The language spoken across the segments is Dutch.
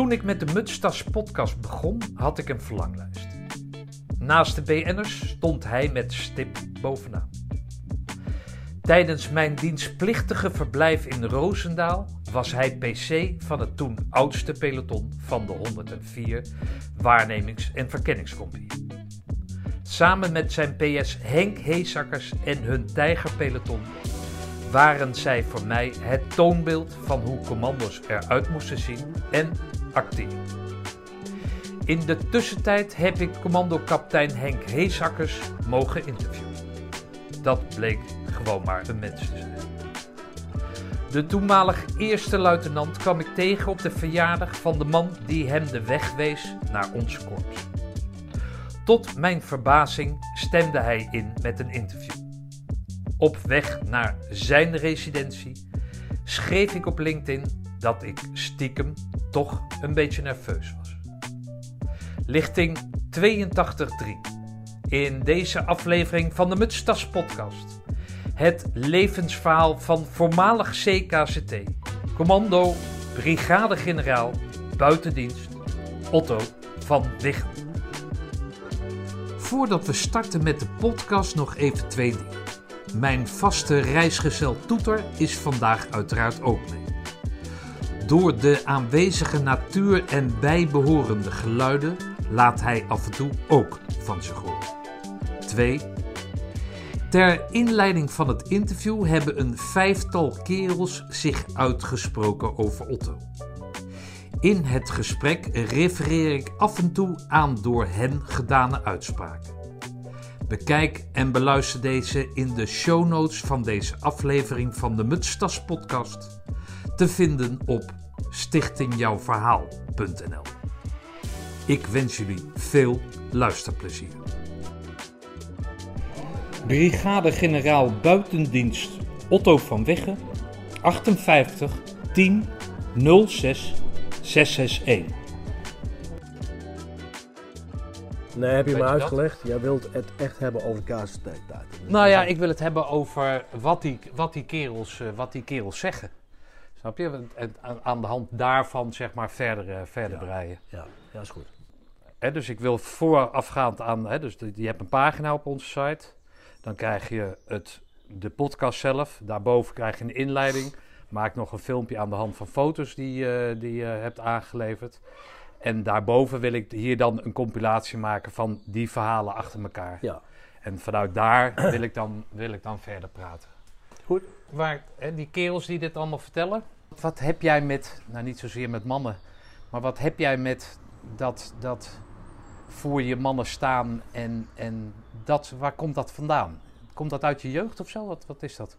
Toen ik met de Mutstas podcast begon, had ik een verlanglijst. Naast de BN'ers stond hij met stip bovenaan. Tijdens mijn dienstplichtige verblijf in Roosendaal was hij PC van het toen oudste peloton van de 104 waarnemings- en verkenningscompagnie. Samen met zijn PS Henk Heesakkers en hun tijgerpeloton waren zij voor mij het toonbeeld van hoe commando's eruit moesten zien en acteren. In de tussentijd heb ik commando-kapitein Henk Heesakkers mogen interviewen. Dat bleek gewoon maar een mens te zijn. De toenmalig eerste luitenant kwam ik tegen op de verjaardag van de man die hem de weg wees naar ons korps. Tot mijn verbazing stemde hij in met een interview. Op weg naar zijn residentie schreef ik op LinkedIn dat ik stiekem toch een beetje nerveus was. Lichting 82.3. In deze aflevering van de Mutstas podcast. Het levensverhaal van voormalig CKCT. Commando Brigadegeneraal Buitendienst Otto van Wiggen. Voordat we starten met de podcast nog even twee dingen. Mijn vaste reisgezel Toeter is vandaag uiteraard ook mee. Door de aanwezige natuur en bijbehorende geluiden laat hij af en toe ook van zich horen. 2. Ter inleiding van het interview hebben een vijftal kerels zich uitgesproken over Otto. In het gesprek refereer ik af en toe aan door hen gedane uitspraken. Bekijk en beluister deze in de show notes van deze aflevering van de Mutstas podcast te vinden op stichtingjouwverhaal.nl. Ik wens jullie veel luisterplezier. Brigade-generaal buitendienst Otto van Wegge, 58 10 06 661. Nee, heb je me dat? uitgelegd. Jij wilt het echt hebben over KCT-tijd. Nou ja, ik wil het hebben over wat die, wat die, kerels, eh, wat die kerels zeggen. Snap je? En aan- de hand daarvan zeg maar verder, eh, verder Ja. breien. Ja, ja, is goed. Dus ik wil voorafgaand aan, dus je hebt een pagina op onze site. Dan krijg je het, de podcast zelf. Daarboven krijg je een inleiding. Maak nog een filmpje aan de hand van foto's die, die je hebt aangeleverd. En daarboven wil ik hier dan een compilatie maken van die verhalen achter elkaar. Ja. En vanuit daar wil ik dan, wil ik dan verder praten. Goed. Waar, hè, die kerels die dit allemaal vertellen. Wat heb jij met, nou niet zozeer met mannen, maar wat heb jij met dat, dat voor je mannen staan en, en dat, waar komt dat vandaan? Komt dat uit je jeugd of zo? Wat, wat is dat?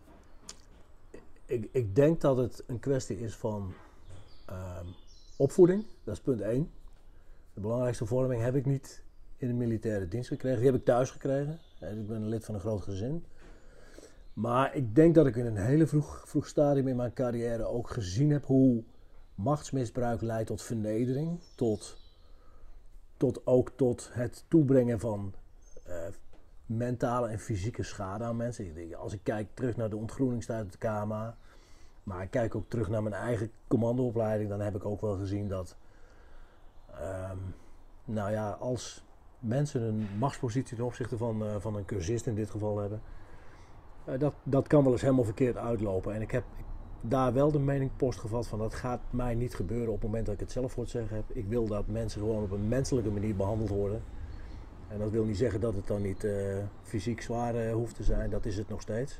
Ik, ik denk dat het een kwestie is van ehm, opvoeding. Dat is punt 1. De belangrijkste vorming heb ik niet in de militaire dienst gekregen. Die heb ik thuis gekregen. Ik ben een lid van een groot gezin. Maar ik denk dat ik in een hele vroeg, vroeg stadium in mijn carrière ook gezien heb hoe machtsmisbruik leidt tot vernedering. Tot, tot ook tot het toebrengen van eh, mentale en fysieke schade aan mensen. Ik denk, Als ik kijk terug naar de ontgroeningstijd op de KMA, maar ik kijk ook terug naar mijn eigen commandoopleiding, dan heb ik ook wel gezien dat, ehm, nou ja, als mensen een machtspositie ten opzichte van, eh, van een cursist in dit geval hebben, dat, dat kan wel eens helemaal verkeerd uitlopen. En ik heb daar wel de mening postgevat van dat gaat mij niet gebeuren op het moment dat ik het zelf voor het zeggen heb. Ik wil dat mensen gewoon op een menselijke manier behandeld worden. En dat wil niet zeggen dat het dan niet eh, fysiek zwaar eh, hoeft te zijn, dat is het nog steeds.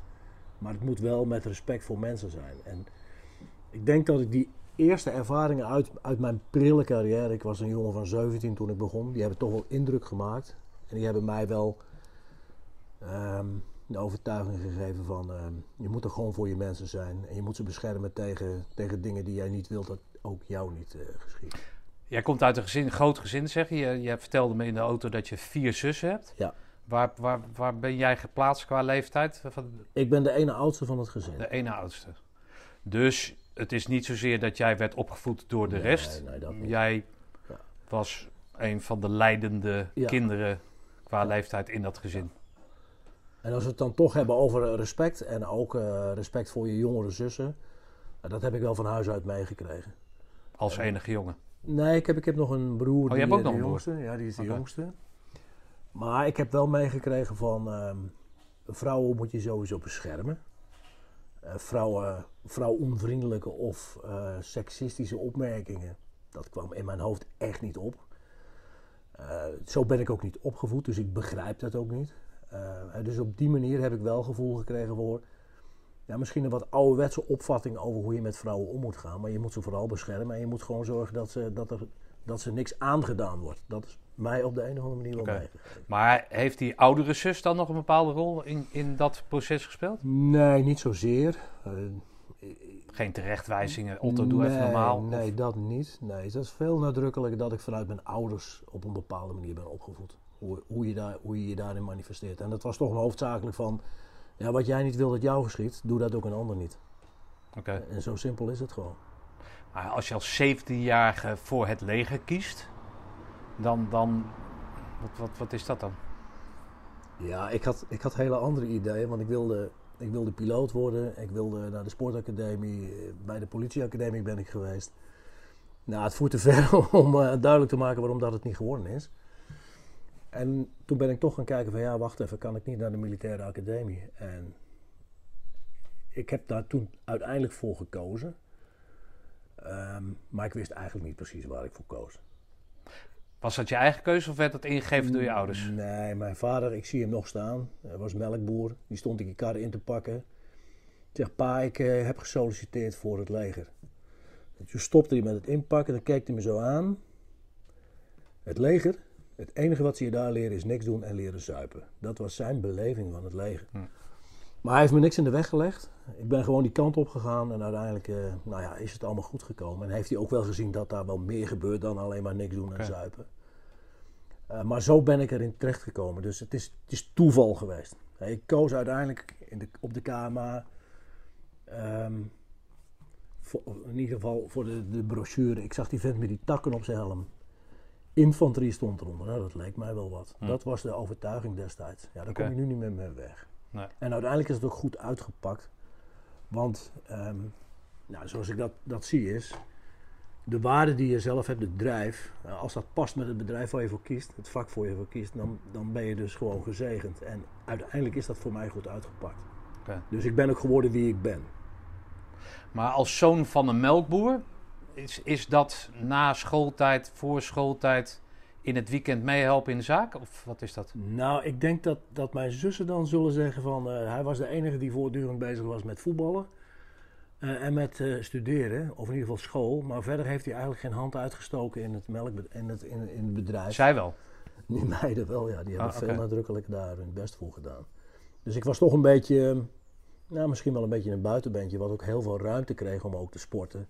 Maar het moet wel met respect voor mensen zijn. En ik denk dat ik die eerste ervaringen uit, uit mijn prille carrière, ik was een jongen van 17 toen ik begon, die hebben toch wel indruk gemaakt. En die hebben mij wel ehm, de overtuiging gegeven van ehm, je moet er gewoon voor je mensen zijn. En je moet ze beschermen tegen, tegen dingen die jij niet wilt dat ook jou niet geschieden. Jij komt uit een gezin, groot gezin, zeg je. je. Je vertelde me in de auto dat je vier zussen hebt. Ja. Waar, waar, waar ben jij geplaatst qua leeftijd? Ik ben de ene oudste van het gezin. de ene oudste. Dus het is niet zozeer dat jij werd opgevoed door de Nee, rest. nee, dat niet. Jij Ja. was een van de leidende Ja. kinderen qua leeftijd in dat gezin. En als we het dan toch hebben over eh, respect en ook eh, respect voor je jongere zussen, nou, dat heb ik wel van huis uit meegekregen. als enige jongen? Nee, ik heb, ik heb nog een broer. Oh, je hebt ook nog een broer? jongste. Ja, die is de jongste. Maar ik heb wel meegekregen van ehm, vrouwen moet je sowieso beschermen. Eh, vrouwen, vrouwonvriendelijke of eh, seksistische opmerkingen, dat kwam in mijn hoofd echt niet op. Eh, zo ben ik ook niet opgevoed, dus ik begrijp dat ook niet. Eh, dus op die manier heb ik wel gevoel gekregen voor ja, misschien een wat ouderwetse opvatting over hoe je met vrouwen om moet gaan. Maar je moet ze vooral beschermen en je moet gewoon zorgen dat ze, dat er, dat ze niks aangedaan wordt. Dat is mij op de een of andere manier wel meegegeven. Maar heeft die oudere zus dan nog een bepaalde rol in, in dat proces gespeeld? Nee, niet zozeer. Eh, Geen terechtwijzingen, Otto, doe even nee, normaal. Of- Nee, dat niet. Nee, dat is veel nadrukkelijker dat ik vanuit mijn ouders op een bepaalde manier ben opgevoed. Hoe, hoe, je, daar, hoe je je daarin manifesteert. En dat was toch hoofdzakelijk van, ja, wat jij niet wil dat jou geschiet, doe dat ook een ander niet. Oké. En zo simpel is het gewoon. Maar als je als 17-jarige voor het leger kiest, dan, dan wat, wat, wat is dat dan? Ja, ik had, ik had hele andere ideeën, want ik wilde, ik wilde piloot worden. Ik wilde naar de sportacademie, bij de politieacademie ben ik geweest. Nou, het voert te ver om eh, duidelijk te maken waarom dat het niet geworden is. En toen ben ik toch gaan kijken van ja, wacht even, kan ik niet naar de militaire academie? En ik heb daar toen uiteindelijk voor gekozen. Ehm, maar ik wist eigenlijk niet precies waar ik voor koos. Was dat je eigen keuze of werd dat ingegeven door je ouders? Nee, mijn vader, ik zie hem nog staan. Hij was melkboer. Die stond ik die kar in te pakken. Ik zeg, pa, ik eh, heb gesolliciteerd voor het leger. En toen stopte hij met het inpakken. Dan keek hij me zo aan. Het leger, het enige wat ze je daar leren is niks doen en leren zuipen. Dat was zijn beleving van het leger. Hm. Maar hij heeft me niks in de weg gelegd. Ik ben gewoon die kant op gegaan en uiteindelijk eh, nou ja, is het allemaal goed gekomen. En heeft hij ook wel gezien dat daar wel meer gebeurt dan alleen maar niks doen en zuipen. Uh, maar zo ben ik erin terechtgekomen. Dus het is, het is toeval geweest. Hey, Ik koos uiteindelijk in de, op de KMA. ehm, voor, in ieder geval voor de, de brochure. Ik zag die vent met die takken op zijn helm. Infanterie stond eronder. Nou, dat leek mij wel wat. Hm. Dat was de overtuiging destijds. Ja, daar kom je nu niet meer mee weg. Nee. En uiteindelijk is het ook goed uitgepakt. Want, ehm, nou, zoals ik dat, dat zie is... De waarde die je zelf hebt, de drijf... nou, als dat past met het bedrijf waar je voor kiest... Het vak voor je voor kiest... Dan, dan ben je dus gewoon gezegend. En uiteindelijk is dat voor mij goed uitgepakt. Dus ik ben ook geworden wie ik ben. Maar als zoon van een melkboer, is, is dat na schooltijd, voor schooltijd, in het weekend meehelpen in de zaak? Of wat is dat? Nou, ik denk dat, dat mijn zussen dan zullen zeggen van... eh, hij was de enige die voortdurend bezig was met voetballen. eh, en met eh, studeren, of in ieder geval school. Maar verder heeft hij eigenlijk geen hand uitgestoken in het, melk, in het, in, in het bedrijf. Zij wel. Die meiden wel, ja. Die hebben Ah, veel oké. nadrukkelijker daar hun best voor gedaan. Dus ik was toch een beetje... Nou, misschien wel een beetje een buitenbeentje... wat ook heel veel ruimte kreeg om ook te sporten.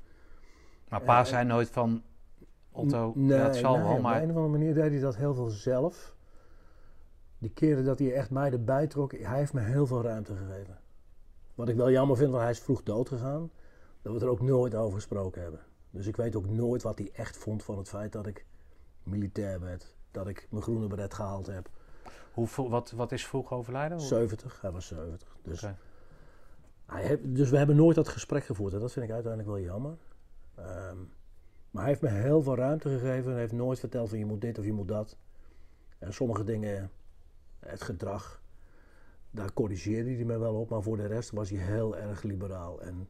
Maar pa zei nooit van, Otto, nee, het zal nee, wel, op maar... een of andere manier deed hij dat heel veel zelf. Die keren dat hij echt mij erbij trok, hij heeft me heel veel ruimte gegeven. Wat ik wel jammer vind, want hij is vroeg dood gegaan. Dat we er ook nooit over gesproken hebben. Dus ik weet ook nooit wat hij echt vond van het feit dat ik militair werd. Dat ik mijn groene beret gehaald heb. Hoe, wat, wat is vroeg overlijden? Hoe- 70, hij was 70. Dus, Oké. hij heeft, dus we hebben nooit dat gesprek gevoerd. En dat vind ik uiteindelijk wel jammer. Ehm, maar hij heeft me heel veel ruimte gegeven. Hij heeft nooit verteld van je moet dit of je moet dat. En sommige dingen, het gedrag, daar corrigeerde hij me wel op. Maar voor de rest was hij heel erg liberaal. En,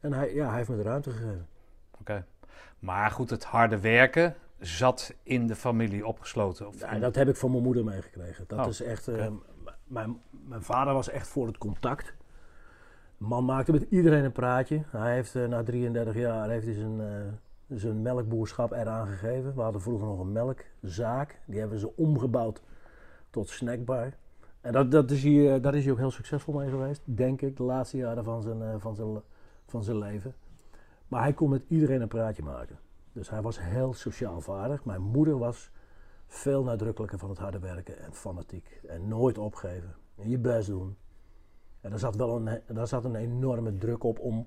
en hij, ja, hij heeft me de ruimte gegeven. Oké. Maar goed, het harde werken zat in de familie opgesloten. Of Ja, dat heb ik van mijn moeder meegekregen. Dat Oh, is echt. eh, oké. m- mijn, mijn vader was echt voor het contact. Man maakte met iedereen een praatje. Hij heeft eh, na 33 jaar heeft hij zijn, eh, zijn melkboerschap eraan gegeven. We hadden vroeger nog een melkzaak. Die hebben ze omgebouwd tot snackbar. En dat, dat is hij, eh, daar is hij ook heel succesvol mee geweest, denk ik, de laatste jaren van zijn, eh, van zijn, van zijn leven. Maar hij kon met iedereen een praatje maken. Dus hij was heel sociaal vaardig. Mijn moeder was veel nadrukkelijker van het harde werken en fanatiek. En nooit opgeven. En je best doen. En daar zat wel een, daar zat een enorme druk op om,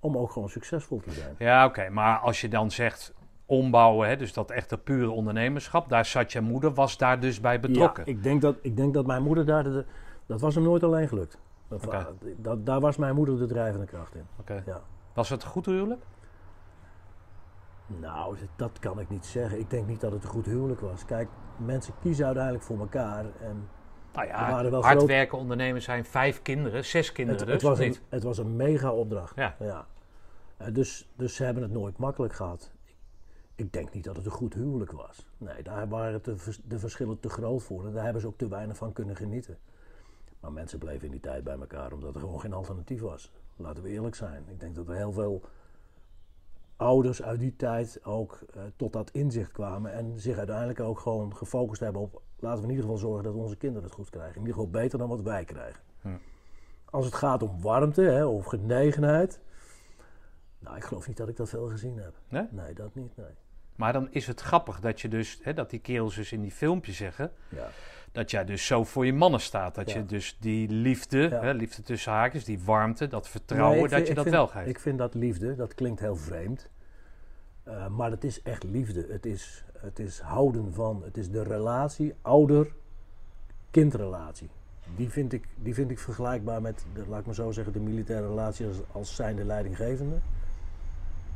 om ook gewoon succesvol te zijn. Ja, oké. Maar als je dan zegt ombouwen, hè, dus dat echte pure ondernemerschap, daar zat je moeder, was daar dus bij betrokken. Ja, ik denk dat, ik denk dat mijn moeder daar... De, dat was hem nooit alleen gelukt. Dat, dat, daar was mijn moeder de drijvende kracht in. Oké. Ja. Was het een goed huwelijk? Nou, dat kan ik niet zeggen. Ik denk niet dat het een goed huwelijk was. Kijk, mensen kiezen uiteindelijk voor elkaar. En Nou ja, waren wel hard groot- werken ondernemers zijn vijf kinderen, zes kinderen het, dus, het, was een, het was een mega opdracht. Ja. Eh, dus, dus ze hebben het nooit makkelijk gehad. Ik, denk niet dat het een goed huwelijk was. Nee, daar waren de, de verschillen te groot voor. En daar hebben ze ook te weinig van kunnen genieten. Maar mensen bleven in die tijd bij elkaar omdat er gewoon geen alternatief was. Laten we eerlijk zijn. Ik denk dat er heel veel ouders uit die tijd ook eh, tot dat inzicht kwamen. En zich uiteindelijk ook gewoon gefocust hebben op... laten we in ieder geval zorgen dat onze kinderen het goed krijgen. In ieder geval beter dan wat wij krijgen. Hm. Als het gaat om warmte hè, of genegenheid... Nou, ik geloof niet dat ik dat veel gezien heb. Nee? Nee, dat niet, nee. Maar dan is het grappig dat je dus, hè, dat die kerels dus in die filmpjes zeggen, Ja. Dat jij dus zo voor je mannen staat. Dat Ja. je dus die liefde, hè, liefde tussen haakjes, die warmte, dat vertrouwen, Nee, dat je dat vind- wel geeft. Ik vind dat liefde, dat klinkt heel vreemd. Eh, maar het is echt liefde. Het is, het is houden van. Het is de relatie, ouder-kindrelatie. Die vind, ik, die vind ik vergelijkbaar met, de, laat ik maar zo zeggen, de militaire relatie als, als zijnde leidinggevende.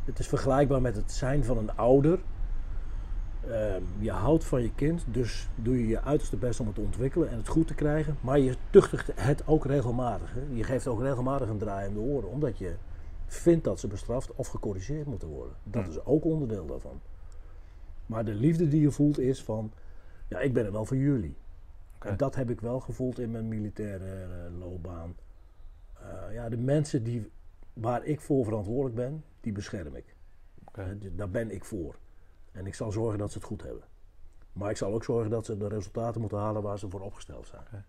Het is vergelijkbaar met het zijn van een ouder. Ehm, je houdt van je kind, dus doe je je uiterste best om het te ontwikkelen en het goed te krijgen. Maar je tuchtigt het ook regelmatig. Hè? Je geeft ook regelmatig een draai om de oren, omdat je vindt dat ze bestraft of gecorrigeerd moeten worden. Dat Hmm. is ook onderdeel daarvan. Maar de liefde die je voelt is van, ja, ik ben er wel voor jullie. En dat heb ik wel gevoeld in mijn militaire eh, loopbaan. Eh, ja, de mensen die, waar ik voor verantwoordelijk ben, die bescherm ik. Eh, Daar ben ik voor. En ik zal zorgen dat ze het goed hebben. Maar ik zal ook zorgen dat ze de resultaten moeten halen waar ze voor opgesteld zijn.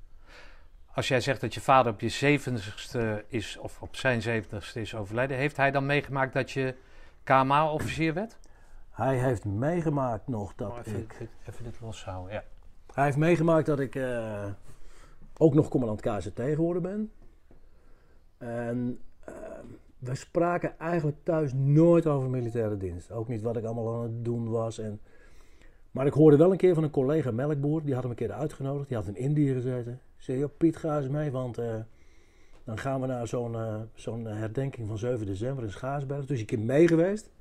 Als jij zegt dat je vader op je zeventigste is, of op zijn zeventigste is overleden, heeft hij dan meegemaakt dat je KMA-officier werd? Hij heeft meegemaakt nog dat Oh, even, ik... dit, even dit loshouden, ja. Hij heeft meegemaakt dat ik eh, ook nog commandant KZT geworden ben. En eh, we spraken eigenlijk thuis nooit over militaire dienst. Ook niet wat ik allemaal aan het doen was. En, maar ik hoorde wel een keer van een collega melkboer, die had hem een keer uitgenodigd. Die had in Indië gezeten. Zei, "Joh, Piet, ga eens mee, want eh, dan gaan we naar zo'n eh, zo'n herdenking van 7 december in Schaarsberg. Dus ik ben mee geweest.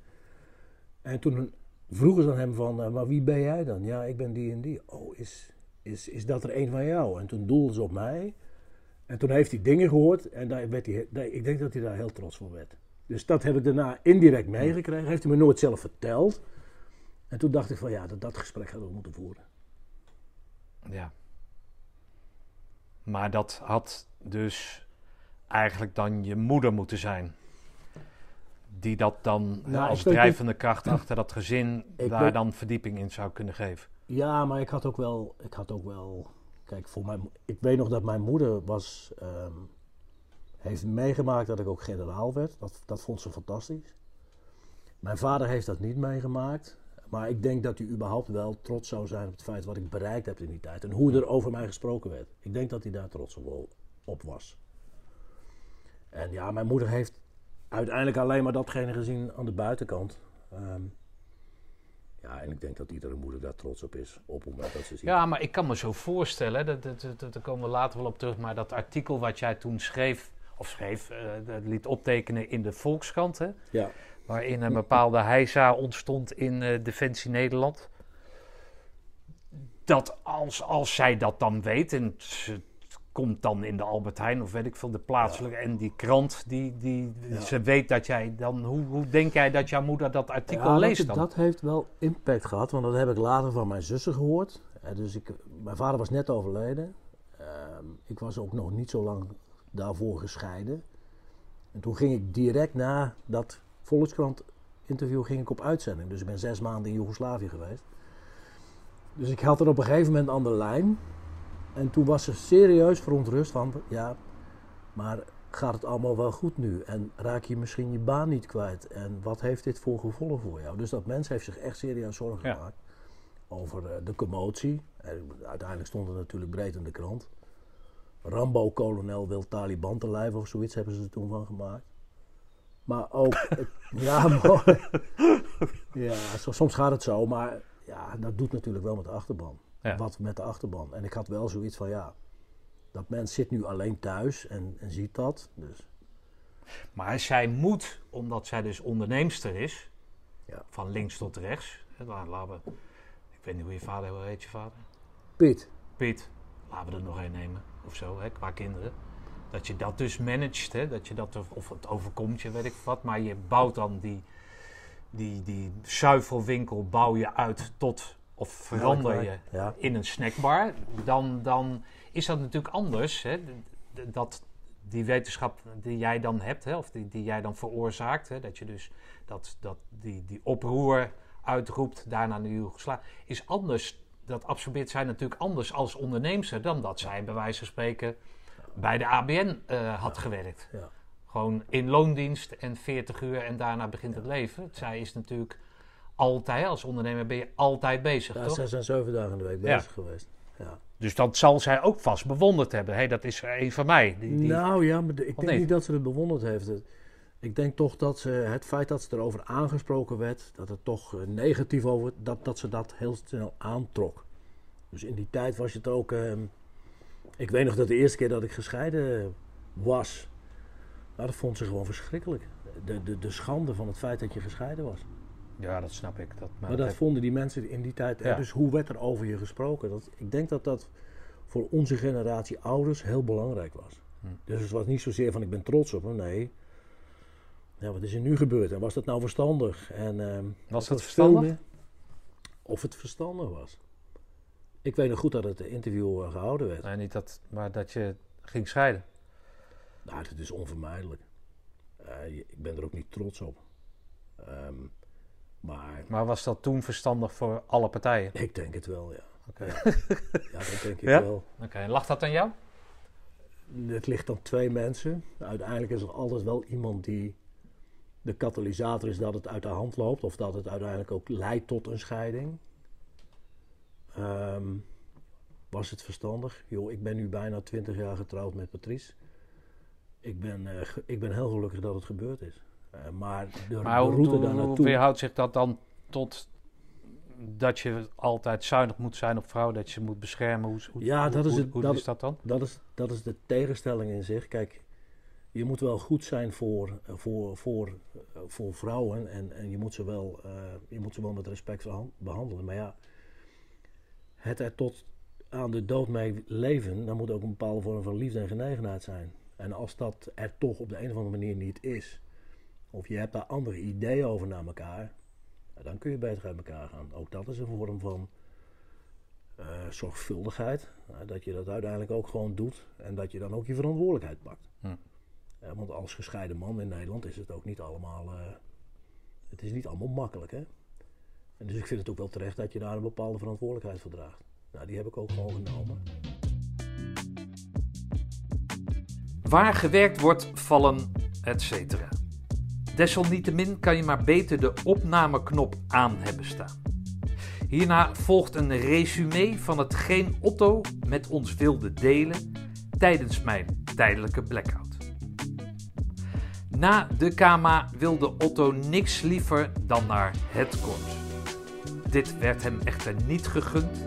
En toen vroegen ze aan hem van, eh, maar wie ben jij dan? Ja, ik ben die en die. Oh, is, is, is dat er een van jou? En toen doelden ze op mij. En toen heeft hij dingen gehoord en daar werd hij, daar- ik denk dat hij daar heel trots van werd. Dus dat heb ik daarna indirect meegekregen. Heeft hij me nooit zelf verteld. En toen dacht ik van ja, dat, dat gesprek hadden we moeten voeren. ja. Maar dat had dus eigenlijk dan je moeder moeten zijn. Die dat dan Nou, als ik drijvende kracht achter dat gezin daar weet- dan verdieping in zou kunnen geven. Ja, maar ik had ook wel, ik had ook wel, kijk, voor mijn, ik weet nog dat mijn moeder was, ehm, heeft meegemaakt dat ik ook generaal werd. Dat, dat vond ze fantastisch. Mijn vader heeft dat niet meegemaakt. Maar ik denk dat hij überhaupt wel trots zou zijn op het feit wat ik bereikt heb in die tijd. En hoe er over mij gesproken werd. Ik denk dat hij daar trots op, op was. En ja, mijn moeder heeft uiteindelijk alleen maar datgene gezien aan de buitenkant. Ehm, ja, en ik denk dat iedere moeder daar trots op is. Op het moment dat ze ziet. Ja, maar ik kan me zo voorstellen, dat, dat, dat, daar komen we later wel op terug, maar dat artikel wat jij toen schreef, of schreef, eh, dat liet optekenen in de Volkskrant, hè, ja. waarin een bepaalde heisa ontstond in eh, Defensie Nederland. Dat als, als zij dat dan weet en ze komt dan in de Albert Heijn of weet ik veel, de plaatselijke en die krant, die, die, Ja. ze weet dat jij dan, hoe, hoe denk jij dat jouw moeder dat artikel Ja, leest dat, dan? dat heeft wel impact gehad, want dat heb ik later van mijn zussen gehoord. Eh, dus ik, mijn vader was net overleden. Ehm, ik was ook nog niet zo lang daarvoor gescheiden. En toen ging ik direct na dat Volkskrant interview ging ik op uitzending. Dus ik ben zes maanden in Joegoslavië geweest. Dus ik had er op een gegeven moment aan de lijn. En toen was ze serieus verontrust van, ja, maar gaat het allemaal wel goed nu? En raak je misschien je baan niet kwijt? En wat heeft dit voor gevolgen voor jou? Dus dat mens heeft zich echt serieus zorgen Ja. gemaakt over eh, de commotie. En uiteindelijk stond het natuurlijk breed in de krant. Rambo-kolonel wil Taliban te lijf of zoiets hebben ze er toen van gemaakt. Maar ook, het- ja, mooi. ja, so- soms gaat het zo, maar ja, dat doet natuurlijk wel met de achterban. Ja. Wat met de achterban. En ik had wel zoiets van, ja, dat mens zit nu alleen thuis en, en ziet dat. Dus Maar zij moet, omdat zij dus onderneemster is, Ja. van links tot rechts. Hè, laten we, ik weet niet hoe je vader, hoe heet je vader? Piet. Piet, laten we er nog één nemen of zo, hè, qua kinderen. Dat je dat dus managt, hè, dat je dat, of- of het overkomt je, weet ik wat. Maar je bouwt dan die, die, die zuivelwinkel bouw je uit tot, of verander je Ja. in een snackbar. Dan, dan is dat natuurlijk anders. Hè, dat die wetenschap die jij dan hebt, hè, of die, die jij dan veroorzaakt, hè, dat je dus dat, dat die, die oproer uitroept, daarna naar Joegoslavië, is anders. Dat absorbeert zij natuurlijk anders als onderneemster dan dat zij bij wijze van spreken bij de ABN eh, had gewerkt. Ja. Gewoon in loondienst en 40 uur en daarna begint het leven. Zij is natuurlijk altijd, als ondernemer ben je altijd bezig, Ja, toch? zes en zeven dagen in de week Ja. bezig geweest. Ja. Dus dat zal zij ook vast bewonderd hebben. Hé, dat is een van mij. Die, die... Nou ja, maar de- ik denk niet? niet dat ze het bewonderd heeft. Ik denk toch dat ze het feit dat ze erover aangesproken werd, dat het toch eh, negatief over, dat, dat ze dat heel snel aantrok. Dus in die tijd was het ook. ehm, ik weet nog dat de eerste keer dat ik gescheiden was, nou, dat vond ze gewoon verschrikkelijk. De, de, de schande van het feit dat je gescheiden was. Ja, dat snap ik. Dat, Maar dat vonden die mensen in die tijd. Ja. Dus hoe werd er over je gesproken? Dat, ik denk dat dat voor onze generatie ouders heel belangrijk was. Hm. Dus het was niet zozeer van ik ben trots op hem. Nee. Ja, wat is er nu gebeurd? En was dat nou verstandig? En, ehm, Was dat verstandig? meer- Of het verstandig was. Ik weet nog goed dat het interview eh, gehouden werd. Nee, niet dat, maar dat je ging scheiden. Nou, het is onvermijdelijk. Eh, je- ik ben er ook niet trots op. Ehm, maar Maar was dat toen verstandig voor alle partijen? ik denk het wel, ja. Oké. Ja, dat denk ik Ja? wel. Oké, en lag dat aan jou? Het ligt aan twee mensen. Uiteindelijk is er altijd wel iemand die de katalysator is dat het uit de hand loopt. Of dat het uiteindelijk ook leidt tot een scheiding. Ehm, was het verstandig? Joh, ik ben nu bijna 20 jaar getrouwd met Patrice. Ik ben, eh, ik ben heel gelukkig dat het gebeurd is. Eh, maar de, Maar de hoe, route hoe, daar hoe weerhoudt zich dat dan tot dat je altijd zuinig moet zijn op vrouwen, dat je ze moet beschermen? Hoe, hoe, Ja, dat hoe- is het- Hoe dat- is dat dan? Dat is, dat is de tegenstelling in zich. Kijk, je moet wel goed zijn voor, voor, voor, eh, voor vrouwen en, en je, moet ze wel, eh, je moet ze wel met respect behandelen. Maar ja, het er tot aan de dood mee leven, dan moet ook een bepaalde vorm van liefde en genegenheid zijn. En als dat er toch op de een of andere manier niet is, of je hebt daar andere ideeën over naar elkaar, dan kun je beter uit elkaar gaan. Ook dat is een vorm van eh, zorgvuldigheid. dat je dat uiteindelijk ook gewoon doet en dat je dan ook je verantwoordelijkheid pakt. Hm. Want als gescheiden man in Nederland is het ook niet allemaal. eh, het is niet allemaal makkelijk, hè? En dus ik vind het ook wel terecht dat je daar een bepaalde verantwoordelijkheid voor draagt. Nou, die heb ik ook gewoon genomen. Waar gewerkt wordt, vallen, etc. Desalniettemin kan je maar beter de opnameknop aan hebben staan. Hierna volgt een resume van hetgeen Otto met ons wilde delen tijdens mijn tijdelijke blackout. Na de KMA wilde Otto niks liever dan naar het korps. Dit werd hem echter niet gegund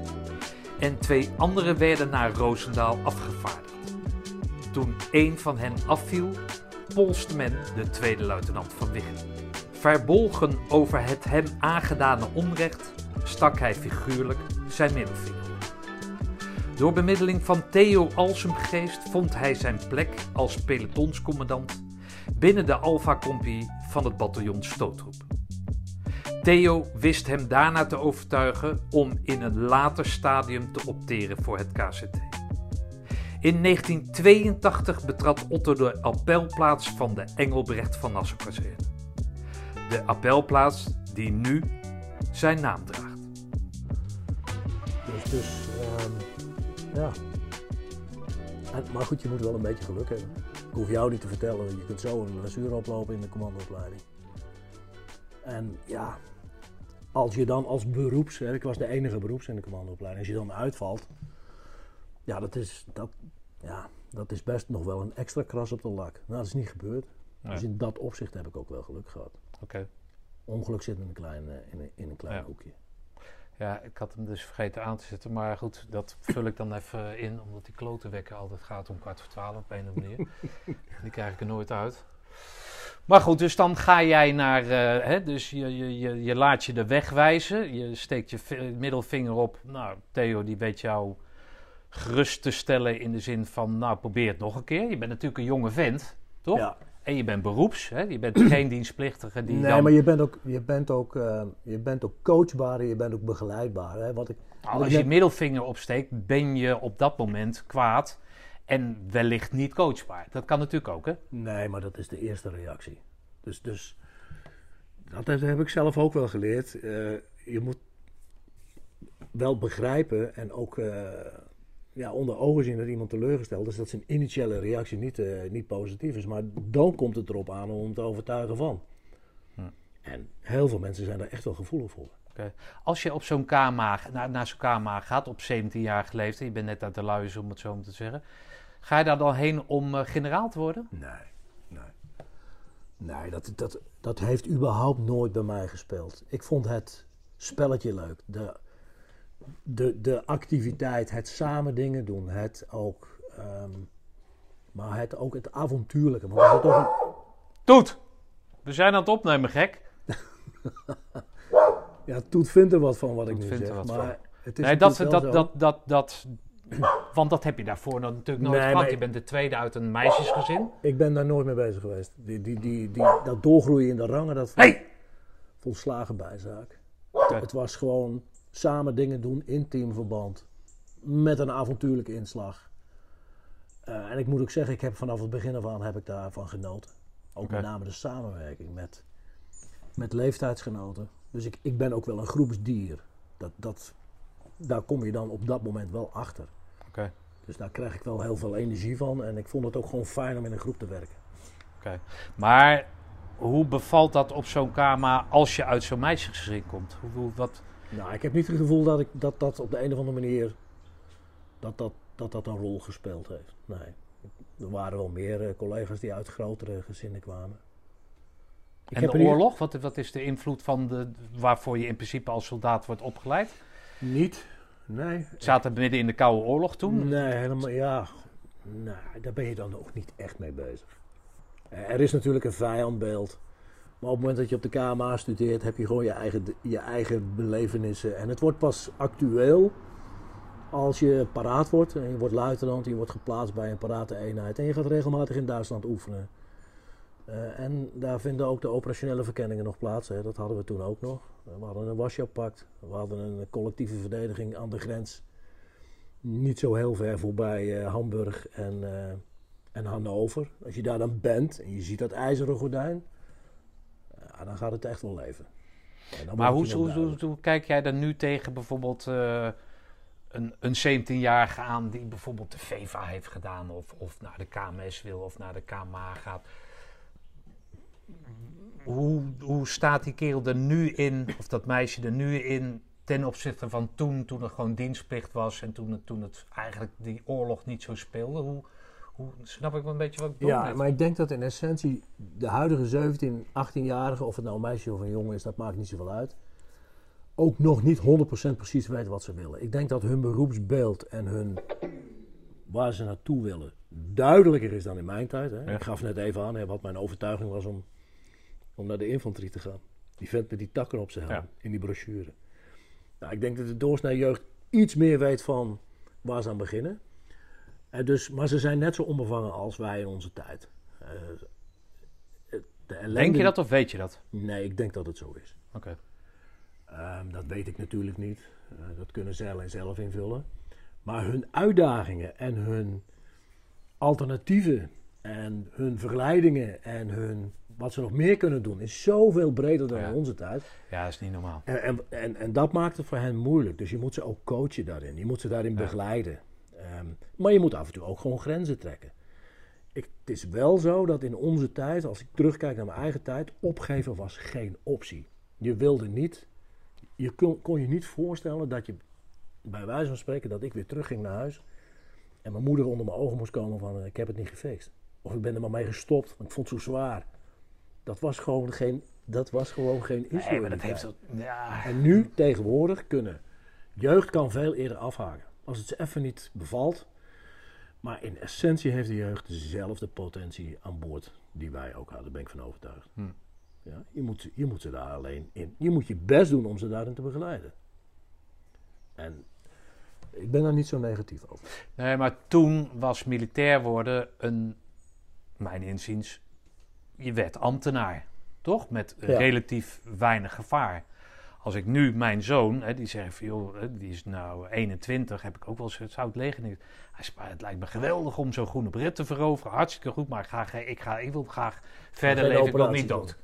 en twee anderen werden naar Roosendaal afgevaardigd. Toen één van hen afviel, men de tweede luitenant van Wiggen. Verbolgen over het hem aangedane onrecht, stak hij figuurlijk zijn middelvinger. Door bemiddeling van Theo Alsemgeest vond hij zijn plek als pelotonscommandant binnen de Alpha-compie van het bataljon Stoottroep. Theo wist hem daarna te overtuigen om in een later stadium te opteren voor het KCT. In 1982 betrad Otto de appelplaats van de Engelbrecht van Nassau-kazerne. De appelplaats die nu zijn naam draagt. Dus, dus ehm, ja. Maar goed, je moet wel een beetje geluk hebben. Ik hoef jou niet te vertellen, je kunt zo een blessure oplopen in de commandoopleiding. En ja, als je dan als beroeps, hè, ik was de enige beroeps in de commandoopleiding, als je dan uitvalt, ja, dat is, dat, ja, dat is best nog wel een extra kras op de lak. Nou, dat is niet gebeurd. Nee. Dus in dat opzicht heb ik ook wel geluk gehad. Oké. Ongeluk zit in een klein, eh, in een, in een klein Ja. hoekje. Ja, ik had hem dus vergeten aan te zetten. Maar goed, dat vul ik dan even in. Omdat die klotenwekker altijd gaat om kwart voor twaalf op een of andere manier. die krijg ik er nooit uit. Maar goed, dus dan ga jij naar, eh, hè, dus je, je, je, je laat je de weg wijzen. Je steekt je vi- middelvinger op. Nou, Theo die weet jou gerust te stellen in de zin van, nou probeer het nog een keer. Je bent natuurlijk een jonge vent, toch? Ja. En je bent beroeps, hè? je bent geen dienstplichtige die Nee, dan... maar je bent ook, je bent ook, eh, je bent ook coachbaar en je bent ook begeleidbaar. Hè? Wat ik, Nou, wat als ik je net- middelvinger opsteekt, ben je op dat moment kwaad en wellicht niet coachbaar. Dat kan natuurlijk ook, hè? Nee, maar dat is de eerste reactie. Dus, dus dat heb, heb ik zelf ook wel geleerd. Eh, je moet wel begrijpen en ook eh, ja, onder ogen zien dat iemand teleurgesteld is. Dat zijn initiële reactie niet, eh, niet positief is. Maar dan komt het erop aan om te overtuigen van. En heel veel mensen zijn daar echt wel gevoelig voor. Als je op zo'n KMA, naar, naar zo'n KMA gaat op 17-jarige leeftijd, je bent net uit de luizen om het zo maar te zeggen, ga je daar dan heen om eh, generaal te worden? Nee, nee. Nee, dat, dat, dat heeft überhaupt nooit bij mij gespeeld. Ik vond het spelletje leuk. De, de, de activiteit, het samen dingen doen, het ook, ehm, maar het ook het avontuurlijke. Want zit toch een- Toet! We zijn aan het opnemen, gek. ja, Toet vindt er wat van wat ik nu vindt er zeg, wat maar van. het is Nee, dat, dat, dat, dat, dat, want dat heb je daarvoor natuurlijk nooit Nee, gehad. maar- Je bent de tweede uit een meisjesgezin. Ik ben daar nooit mee bezig geweest. Die, die, die, die, dat doorgroeien in de rangen, dat Hey! volslagen bijzaak. Het was gewoon samen dingen doen in teamverband. Met een avontuurlijke inslag. Eh, en ik moet ook zeggen, ik heb vanaf het begin af aan heb ik daarvan genoten. Ook met name de samenwerking met, met leeftijdsgenoten. Dus ik, ik ben ook wel een groepsdier. Dat, dat, daar kom je dan op dat moment wel achter. Oké. Dus daar krijg ik wel heel veel energie van. En ik vond het ook gewoon fijn om in een groep te werken. Oké. Maar hoe bevalt dat op zo'n KMA als je uit zo'n meisjesgezin komt? Hoe, hoe- wat, Nou, ik heb niet het gevoel dat ik, dat, dat op de een of andere manier dat dat, dat, dat een rol gespeeld heeft. Nee. Er waren wel meer eh, collega's die uit grotere gezinnen kwamen. Ik en heb de oorlog? Wat, wat is de invloed van de, waarvoor je in principe als soldaat wordt opgeleid? Niet. Nee. Het zaten midden in de Koude Oorlog toen. Nee, helemaal. Ja. Nou, daar ben je dan ook niet echt mee bezig. Eh, Er is natuurlijk een vijandbeeld. Op het moment dat je op de KMA studeert, heb je gewoon je eigen, je eigen belevenissen. En het wordt pas actueel als je paraat wordt. En je wordt luitenant, je wordt geplaatst bij een parate eenheid. En je gaat regelmatig in Duitsland oefenen. Eh, en daar vinden ook de operationele verkenningen nog plaats. Hè. Dat hadden we toen ook nog. We hadden een Warschau-pact. We hadden een collectieve verdediging aan de grens. Niet zo heel ver voorbij eh, Hamburg en, eh, en Hannover. Als je daar dan bent en je ziet dat ijzeren gordijn, ja, dan gaat het echt wel leven. Maar hoe, hoe, kijk jij dan nu tegen bijvoorbeeld eh, een, een 17-jarige aan die bijvoorbeeld de VEVA heeft gedaan of, of naar de KMS wil of naar de KMA gaat? Hoe, hoe staat die kerel er nu in, of dat meisje er nu in, ten opzichte van toen, toen er gewoon dienstplicht was en toen het, toen het eigenlijk die oorlog niet zo speelde? Hoe, hoe snap ik wel een beetje wat ik bedoel? Ja, maar ik denk dat in essentie de huidige 17, 18-jarige, of het nou een meisje of een jongen is, dat maakt niet zoveel uit. Ook nog niet 100% precies weten wat ze willen. Ik denk dat hun beroepsbeeld en hun waar ze naartoe willen duidelijker is dan in mijn tijd. Hè. Ja. Ik gaf net even aan hè, wat mijn overtuiging was om, om naar de infanterie te gaan. Die vent met die takken op zijn helm Ja. in die brochure. Nou, ik denk dat de doorsnee jeugd iets meer weet van waar ze aan beginnen. Eh, dus, maar ze zijn net zo onbevangen als wij in onze tijd. Eh, de ellende- Denk je dat of weet je dat? Nee, ik denk dat het zo is. Oké. Ehm, dat weet ik natuurlijk niet. Eh, dat kunnen zij alleen zelf invullen. Maar hun uitdagingen en hun alternatieven en hun verleidingen en hun, wat ze nog meer kunnen doen, is zoveel breder dan Ja. in onze tijd. Ja, dat is niet normaal. En, en, en, en dat maakt het voor hen moeilijk. Dus je moet ze ook coachen daarin. Je moet ze daarin Ja. begeleiden. Ehm, maar je moet af en toe ook gewoon grenzen trekken. Ik, het is wel zo dat in onze tijd, als ik terugkijk naar mijn eigen tijd, opgeven was geen optie. Je wilde niet, je kon, kon je niet voorstellen dat je, bij wijze van spreken, dat ik weer terugging naar huis en mijn moeder onder mijn ogen moest komen van, eh, ik heb het niet gefixt. Of ik ben er maar mee gestopt, want ik vond het zo zwaar. Dat was gewoon geen, dat was gewoon geen issue. Nee, maar dat heeft zo... Ja. En nu, tegenwoordig, kunnen. Jeugd kan veel eerder afhaken. Als het ze even niet bevalt. Maar in essentie heeft de jeugd dezelfde potentie aan boord die wij ook hadden, ben ik van overtuigd. Hm. Ja, je, moet, je moet ze daar alleen in. Je moet je best doen om ze daarin te begeleiden. En ik ben daar niet zo negatief over. Nee, maar toen was militair worden een, mijn inziens, je werd ambtenaar. Toch? Met Ja. relatief weinig gevaar. Als ik nu mijn zoon, hè, die zegt van joh, die is nou 21, heb ik ook wel eens het zou het leger niet. Hij zegt, maar het lijkt me geweldig om zo'n groene bret te veroveren. Hartstikke goed, maar ik, ga, ik, ga, ik wil graag verder Geen leven. Ik wil niet doen. dood.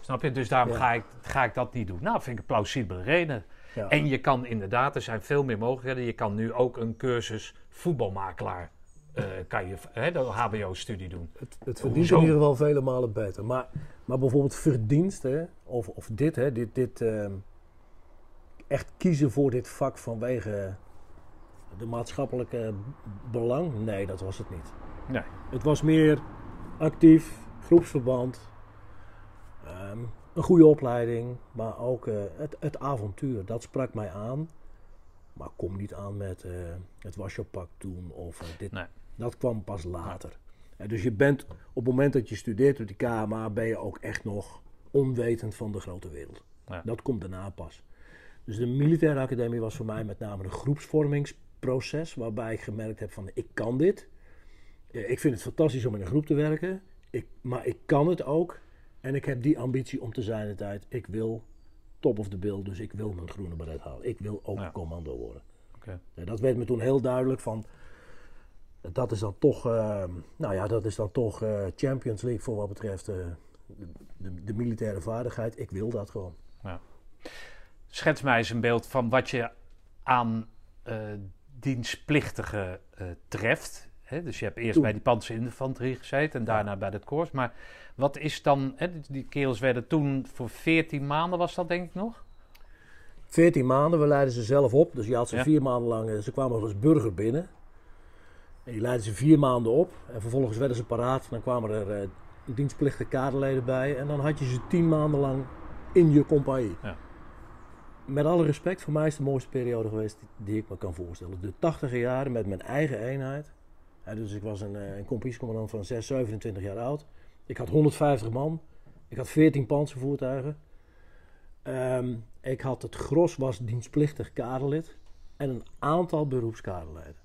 Snap je? Dus daarom Ja. ga, ik, ga ik dat niet doen. Nou, vind ik een plausibele reden. Ja. En je kan inderdaad, er zijn veel meer mogelijkheden. Je kan nu ook een cursus voetbalmakelaar, eh, kan je, hè, de HBO-studie doen. Het, het verdient Hoezo? in ieder geval vele malen beter. Maar, maar bijvoorbeeld verdiensten, of, of dit, hè, dit, dit ehm, echt kiezen voor dit vak vanwege de maatschappelijke belang, nee, dat was het niet. Nee. Het was meer actief, groepsverband, ehm, een goede opleiding, maar ook eh, het, het avontuur, dat sprak mij aan. Maar kom niet aan met eh, het was je pak doen of eh, dit. Nee. Dat kwam pas later. Dus je bent op het moment dat je studeert op die KMA, ben je ook echt nog onwetend van de grote wereld. Ja. Dat komt daarna pas. Dus de militaire academie was voor mij met name een groepsvormingsproces, waarbij ik gemerkt heb van ik kan dit. Eh, Ik vind het fantastisch om in een groep te werken, ik, maar ik kan het ook. En ik heb die ambitie om te zijn de tijd. Ik wil top of the bill, dus ik wil mijn groene beret halen. Ik wil ook Ja. commando worden. Ja, dat werd me toen heel duidelijk van. Dat is dan toch, eh, nou ja, dat is dan toch eh, Champions League voor wat betreft eh, de, de militaire vaardigheid. Ik wil dat gewoon. Schets mij eens een beeld van wat je aan eh dienstplichtigen eh, treft. Dus je hebt eerst bij die panzerinfanterie gezeten en daarna bij het korps. Maar wat is dan, die- kerels werden toen voor 14 maanden was dat denk ik nog? 14 maanden, we leidden ze zelf op. Dus je had ze Ja. vier maanden lang, eh, ze kwamen als burger binnen. En je leidde ze vier maanden op. En vervolgens werden ze paraat. Dan kwamen er dienstplichtige kaderleden bij. En dan had je ze tien maanden lang in je compagnie. Ja. Met alle respect, voor mij is de mooiste periode geweest die, ik me kan voorstellen. De tachtige jaren met mijn eigen eenheid. Dus ik was een, eh, een van 6, 27 jaar oud. Ik had 150 man. Ik had 14 panzervoertuigen. Ehm, ik had het gros was dienstplichtig kaderlid en een aantal beroepskaderleden.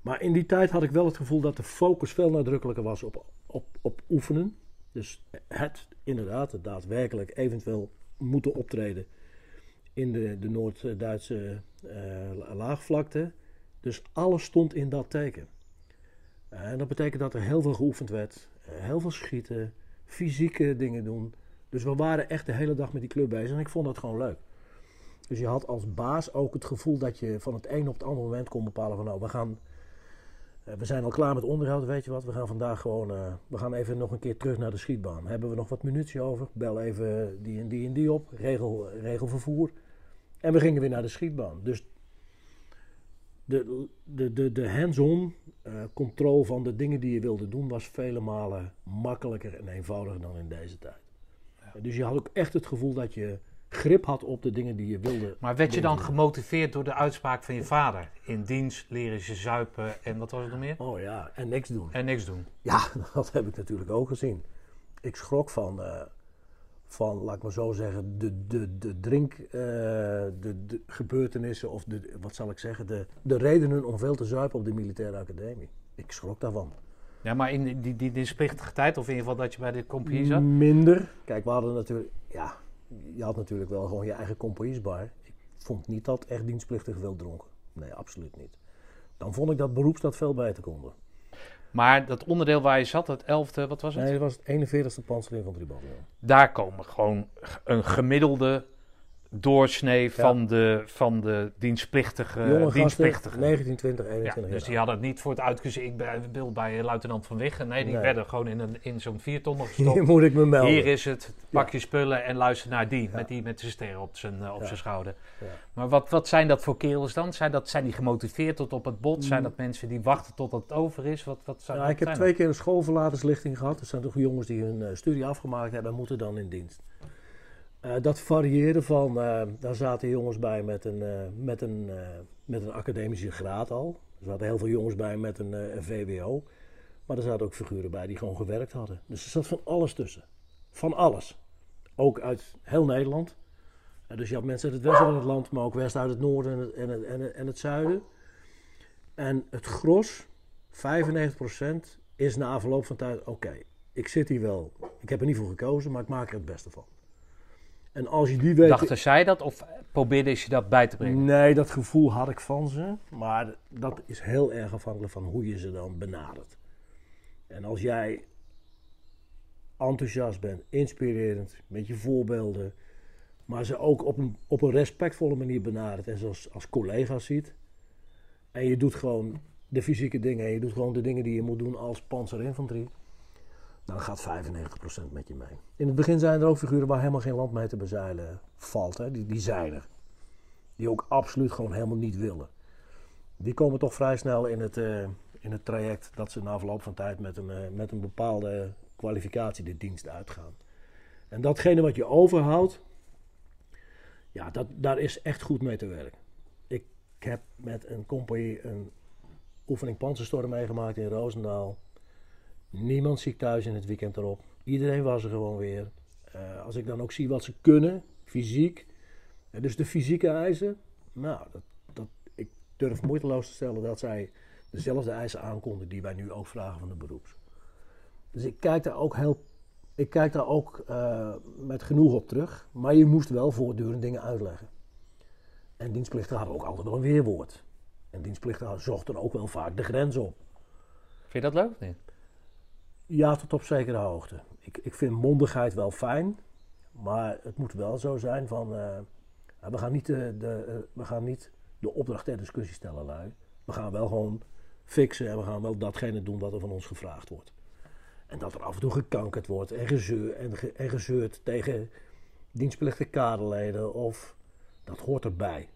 Maar in die tijd had ik wel het gevoel dat de focus veel nadrukkelijker was op, op, op oefenen. Dus het inderdaad, daadwerkelijk eventueel moeten optreden in de, de Noord-Duitse eh, laagvlakte. Dus alles stond in dat teken. Eh, en dat betekent dat er heel veel geoefend werd, eh, heel veel schieten, fysieke dingen doen. Dus we waren echt de hele dag met die club bezig en ik vond dat gewoon leuk. Dus je had als baas ook het gevoel dat je van het een op het andere moment kon bepalen van nou, we gaan, we zijn al klaar met onderhoud, weet je wat, we gaan vandaag gewoon, we gaan even nog een keer terug naar de schietbaan. Hebben we nog wat munitie over? Bel even die en die en die op, regel, regel vervoer. En we gingen weer naar de schietbaan. Dus de, de, de, de hands-on eh controle van de dingen die je wilde doen was vele malen makkelijker en eenvoudiger dan in deze tijd. Dus je had ook echt het gevoel dat je grip had op de dingen die je wilde. Maar werd je dan doen. gemotiveerd door de uitspraak van je vader? In dienst leren ze zuipen en wat was het nog meer? Oh ja, en niks doen. En niks doen. Ja, dat heb ik natuurlijk ook gezien. Ik schrok van, eh, van laat ik maar zo zeggen, de, de, de drink, eh, de, de gebeurtenissen of de, wat zal ik zeggen, de, de redenen om veel te zuipen op de militaire academie. Ik schrok daarvan. Ja, maar in die, die, die dienstplichtige tijd, of in ieder geval dat je bij de compagnie zat? Minder. Kijk, we hadden natuurlijk, ja, je had natuurlijk wel gewoon je eigen compagniesbar. Ik vond niet dat echt dienstplichtig veel dronken. Nee, absoluut niet. Dan vond ik dat beroeps dat veel beter konden. Maar dat onderdeel waar je zat, het 11e, wat was het? Nee, dat was het 41ste panzerinfanteriebataljon. Daar komen gewoon een gemiddelde doorsnee van, de, van de dienstplichtige. Jonge gasten, dienstplichtigen. 19, 20, Ja, 21 dus die hadden het niet voor het uitkiezen. Ik ben- wil bij luitenant van Wiggen. Nee, die Nee. werden gewoon in, een, in zo'n viertonner Hier gestopt. moet ik me melden. Hier is het, pak je spullen en luister naar die. Met die met zijn ster op zijn, eh, op zijn schouder. Maar wat, wat zijn dat voor kerels dan? Zijn, dat, zijn die gemotiveerd tot op het bot? Zijn Mm. dat mensen die wachten tot het over is? Wat, wat zou, Ja, wat ik heb twee keer een schoolverlaterslichting gehad. Dat zijn toch jongens die hun eh, studie afgemaakt hebben en moeten dan in dienst. Eh, dat varieerde van, eh, daar zaten jongens bij met een, eh, met, een, met een academische graad al. Er zaten heel veel jongens bij met een, een VWO. Maar er zaten ook figuren bij die gewoon gewerkt hadden. Dus er zat van alles tussen. Van alles. Ook uit heel Nederland. Dus je had mensen uit het westen van het land, maar ook west uit het noorden en het, en het, en het, en het zuiden. En het gros, 95%, is na verloop van tijd: oké, ik zit hier wel. Ik heb er niet voor gekozen, maar ik maak er het beste van. En als je die weet. Dachten zij dat of probeerde je dat bij te brengen? Nee, dat gevoel had ik van ze. Maar dat is heel erg afhankelijk van hoe je ze dan benadert. En als jij enthousiast bent, inspirerend, met je voorbeelden, maar ze ook op een, op een respectvolle manier benadert en zoals als collega's ziet. En je doet gewoon de fysieke dingen en je doet gewoon de dingen die je moet doen als panzerinfanterie. Dan gaat 95% met je mee. In het begin zijn er ook figuren waar helemaal geen land mee te bezeilen valt. Hè? Die, die zijn er. Die ook absoluut gewoon helemaal niet willen. Die komen toch vrij snel in het, uh, in het traject dat ze na verloop van tijd met een, uh, met een bepaalde kwalificatie de dienst uitgaan. En datgene wat je overhoudt, ja, dat, daar is echt goed mee te werken. Ik heb met een compagnie een oefening Panzerstorm meegemaakt in Roosendaal. Niemand ziek thuis in het weekend erop. Iedereen was er gewoon weer. Uh, als ik dan ook zie wat ze kunnen, fysiek. Uh, dus de fysieke eisen. Nou, dat, dat, ik durf moeiteloos te stellen dat zij dezelfde eisen aankonden die wij nu ook vragen van de beroeps. Dus ik kijk daar ook heel. Ik kijk daar ook uh, met genoeg op terug. Maar je moest wel voortdurend dingen uitleggen. En dienstplichten hadden ook altijd wel een weerwoord. En dienstplichten zochten ook wel vaak de grens op. Vind je dat leuk? Nee. Ja, tot op zekere hoogte. Ik, ik vind mondigheid wel fijn, maar het moet wel zo zijn van, uh, we, gaan niet de, de uh, we gaan niet de opdracht ter discussie stellen, lui. We gaan wel gewoon fixen en we gaan wel datgene doen wat er van ons gevraagd wordt. En dat er af en toe gekankerd wordt en, gezeur, en, ge, en gezeurd tegen dienstplichtige kaderleden, of dat hoort erbij.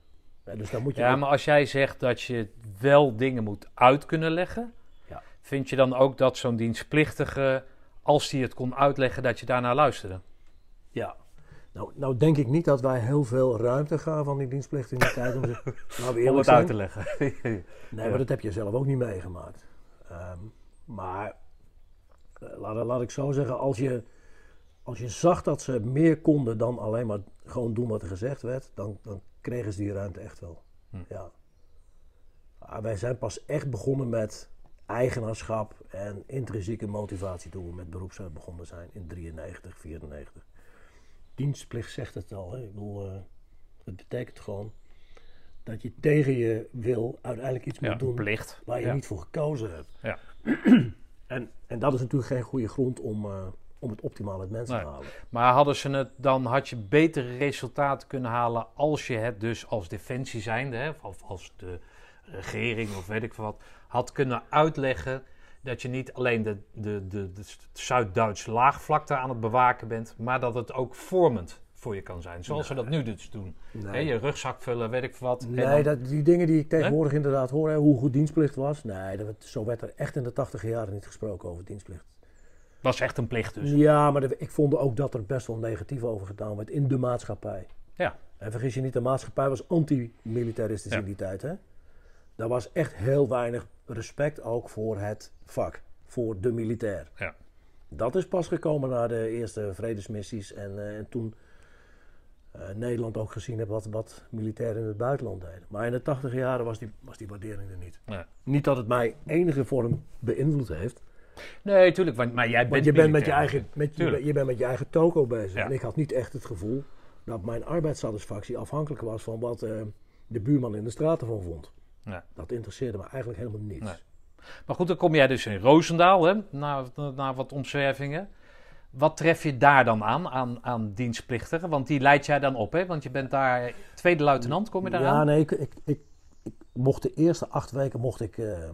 Ja, dus dan moet je ja, maar als jij zegt dat je wel dingen moet uit kunnen leggen. Vind je dan ook dat zo'n dienstplichtige, als hij het kon uitleggen, dat je daarnaar luisterde? Ja. Nou, nou denk ik niet dat wij heel veel ruimte gaan van die dienstplichtige in die tijd om, ze, nou, om het zijn. uit te leggen. nee, ja. maar dat heb je zelf ook niet meegemaakt. Um, maar uh, laat, laat ik zo zeggen, als je, als je zag dat ze meer konden dan alleen maar gewoon doen wat er gezegd werd, dan, dan kregen ze die ruimte echt wel. Hm. Ja. Maar wij zijn pas echt begonnen met eigenaarschap en intrinsieke motivatie toen we met beroepswet begonnen zijn in 93, 94. Dienstplicht zegt het al. Hè? Ik bedoel, uh, het betekent gewoon dat je tegen je wil uiteindelijk iets ja, moet doen plicht. waar je ja. niet voor gekozen hebt. Ja. en, en dat is natuurlijk geen goede grond om, uh, om het optimaal uit mensen Nee. te halen. Maar hadden ze het, dan had je betere resultaten kunnen halen als je het dus als defensie zijnde, hè, of als de regering of weet ik wat, had kunnen uitleggen dat je niet alleen de, de, de, de Zuid-Duitse laagvlakte aan het bewaken bent, maar dat het ook vormend voor je kan zijn. Zoals we dat nu dus doen. Je rugzak vullen, weet ik wat. Nee, dan- dat, die dingen die ik tegenwoordig inderdaad hoor, hè, hoe goed dienstplicht was. Nee, dat, zo werd er echt in de tachtig jaren niet gesproken over dienstplicht. was echt een plicht dus. Ja, maar de- ik vond ook dat er best wel negatief over gedaan werd in de maatschappij. Ja. En vergis je niet, de maatschappij was anti-militaristisch Ja. in die tijd. Hè? Daar was echt heel weinig respect ook voor het vak, voor de militair. Ja. Dat is pas gekomen na de eerste vredesmissies en, eh, en toen eh, Nederland ook gezien heeft wat, wat militairen in het buitenland deden. Maar in de tachtig jaren was die, was die waardering er niet. Nee. Niet dat het mij enige vorm beïnvloed heeft. Nee, tuurlijk, want, maar jij bent Want je bent met je eigen, met je, je bent met je eigen toko bezig. Ja. En ik had niet echt het gevoel dat mijn arbeidssatisfactie afhankelijk was van wat eh, de buurman in de straat ervan vond. Nee. Dat interesseerde me eigenlijk helemaal niets. Nee. Maar goed, dan kom jij dus in Roosendaal, hè, na, na wat omzwervingen. Wat tref je daar dan aan, aan, aan dienstplichtigen? Want die leid jij dan op, hè? Want je bent daar tweede luitenant, kom je daar Ja, aan? nee, ik, ik, ik, ik mocht de eerste acht weken mocht ik, eh,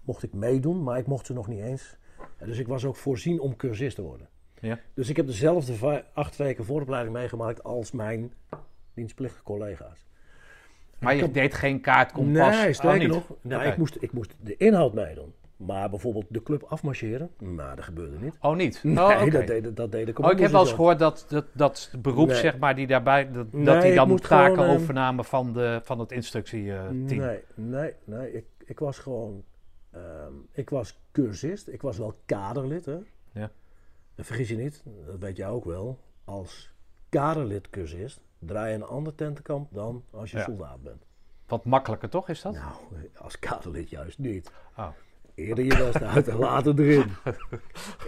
mocht ik meedoen, maar ik mocht ze nog niet eens. En dus ik was ook voorzien om cursist te worden. Ja. Dus ik heb dezelfde acht weken vooropleiding meegemaakt als mijn dienstplichtige collega's. Maar je deed geen kaartkompas? Nee, Oh, sterker nog, nou, ik, moest, ik moest de inhoud meedoen. Maar bijvoorbeeld de club afmarcheren, nou, dat gebeurde niet. Oh, niet? Nee, oh, dat deden dat deed de Oh, ik heb wel eens gehoord dat, dat, dat beroep, Nee. zeg maar, die daarbij, dat, Nee, dat die ik dan moest taken gewoon, eh, overnamen van, de, van het instructieteam. Nee, nee, nee. Ik, ik was gewoon ehm, ik was cursist, ik was wel kaderlid. Hè? Ja. En vergis je niet, dat weet jij ook wel, als kaderlid cursist draai je een ander tentenkamp dan als je Ja. soldaat bent. Wat makkelijker toch is dat? Nou, als kaderlid juist niet. Oh. Eerder je best uit en later erin.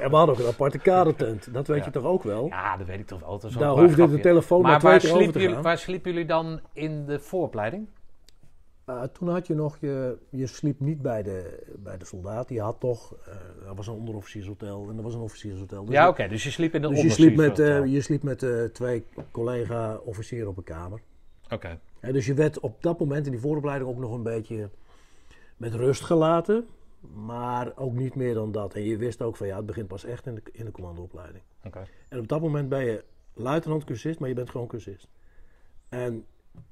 En we hadden ook een aparte kadertent, dat weet Ja. je toch ook wel? Ja, dat weet ik toch wel. Daar hoefde de telefoon maar Maar waar, sliepen te jullie, waar sliepen jullie dan in de vooropleiding? Uh, toen had je nog, je, je sliep niet bij de, bij de soldaat. Je had toch, eh er was een onderofficiershotel en er was een officiershotel. Dus Ja, oké. dus je sliep in de Dus je sliep met, eh, je sliep met eh, twee collega-officieren op een kamer. Oké. Hè, dus je werd op dat moment in die vooropleiding ook nog een beetje met rust gelaten. Maar ook niet meer dan dat. En je wist ook van ja, het begint pas echt in de, in de commandoopleiding. Oké. En op dat moment ben je luitenant-cursist, maar je bent gewoon cursist. En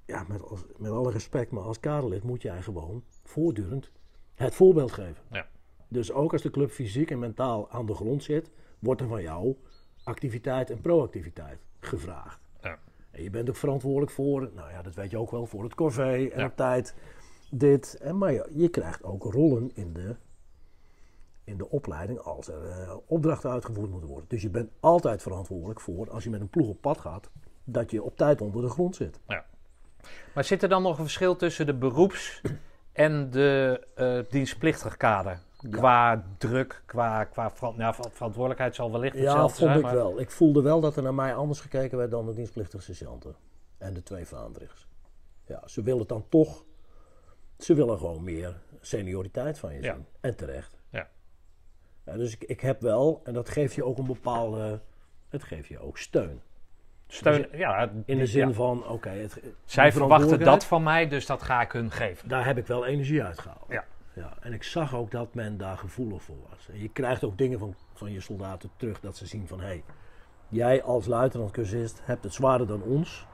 ja, met, als- met alle respect, maar als kaderlid moet jij gewoon voortdurend het voorbeeld geven. Ja. Dus ook als de club fysiek en mentaal aan de grond zit, wordt er van jou activiteit en proactiviteit gevraagd. Ja. En je bent ook verantwoordelijk voor, nou ja, dat weet je ook wel, voor het corvée en Ja. op tijd dit. En, maar je, je krijgt ook rollen in de, in de opleiding als er eh, opdrachten uitgevoerd moeten worden. Dus je bent altijd verantwoordelijk voor, als je met een ploeg op pad gaat, dat je op tijd onder de grond zit. Maar zit er dan nog een verschil tussen de beroeps- en de eh dienstplichtig kader? Qua druk, qua, qua ja, ver- verantwoordelijkheid zal wellicht Ja, hetzelfde vond zijn. ik maar- wel. Ik voelde wel dat er naar mij anders gekeken werd dan de dienstplichtige sergeanten. En de twee vaandrigs. Ja, ze willen dan toch... Ze willen gewoon meer senioriteit van je Ja. zien. En terecht. Ja. Ja, dus ik, ik heb wel, en dat geeft je ook een bepaalde... Het geeft je ook steun. Steun, ja, In de ja. zin van, oké... het- Zij verwachten dat van mij, dus dat ga ik hun geven. Daar heb ik wel energie uit gehaald. Ja. Ja, en ik zag ook dat men daar gevoelig voor was. En je krijgt ook dingen van, van je soldaten terug dat ze zien van... hé, hey, jij als luitenant-cursist hebt het zwaarder dan ons...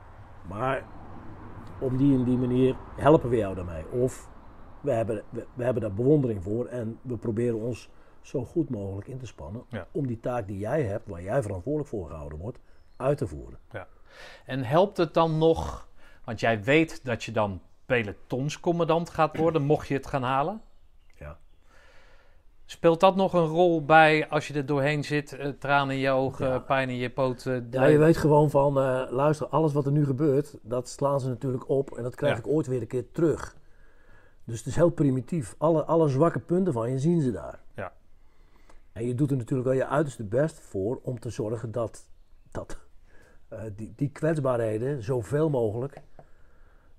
maar op die en die manier helpen we jou daarmee. Of we hebben, we, we hebben daar bewondering voor en we proberen ons zo goed mogelijk in te spannen... Ja. om die taak die jij hebt, waar jij verantwoordelijk voor gehouden wordt, uit te voeren. En helpt het dan nog, want jij weet dat je dan pelotonscommandant gaat worden, mocht je het gaan halen. Ja. Speelt dat nog een rol bij als je er doorheen zit, eh, tranen in je ogen, Ja. pijn in je poten? Ja, je weet gewoon van, eh, luister, alles wat er nu gebeurt, dat slaan ze natuurlijk op en dat krijg Ja. ik ooit weer een keer terug. Dus het is heel primitief. Alle, alle zwakke punten van je zien ze daar. Ja. En je doet er natuurlijk wel je uiterste best voor om te zorgen dat, dat eh, die, die kwetsbaarheden zoveel mogelijk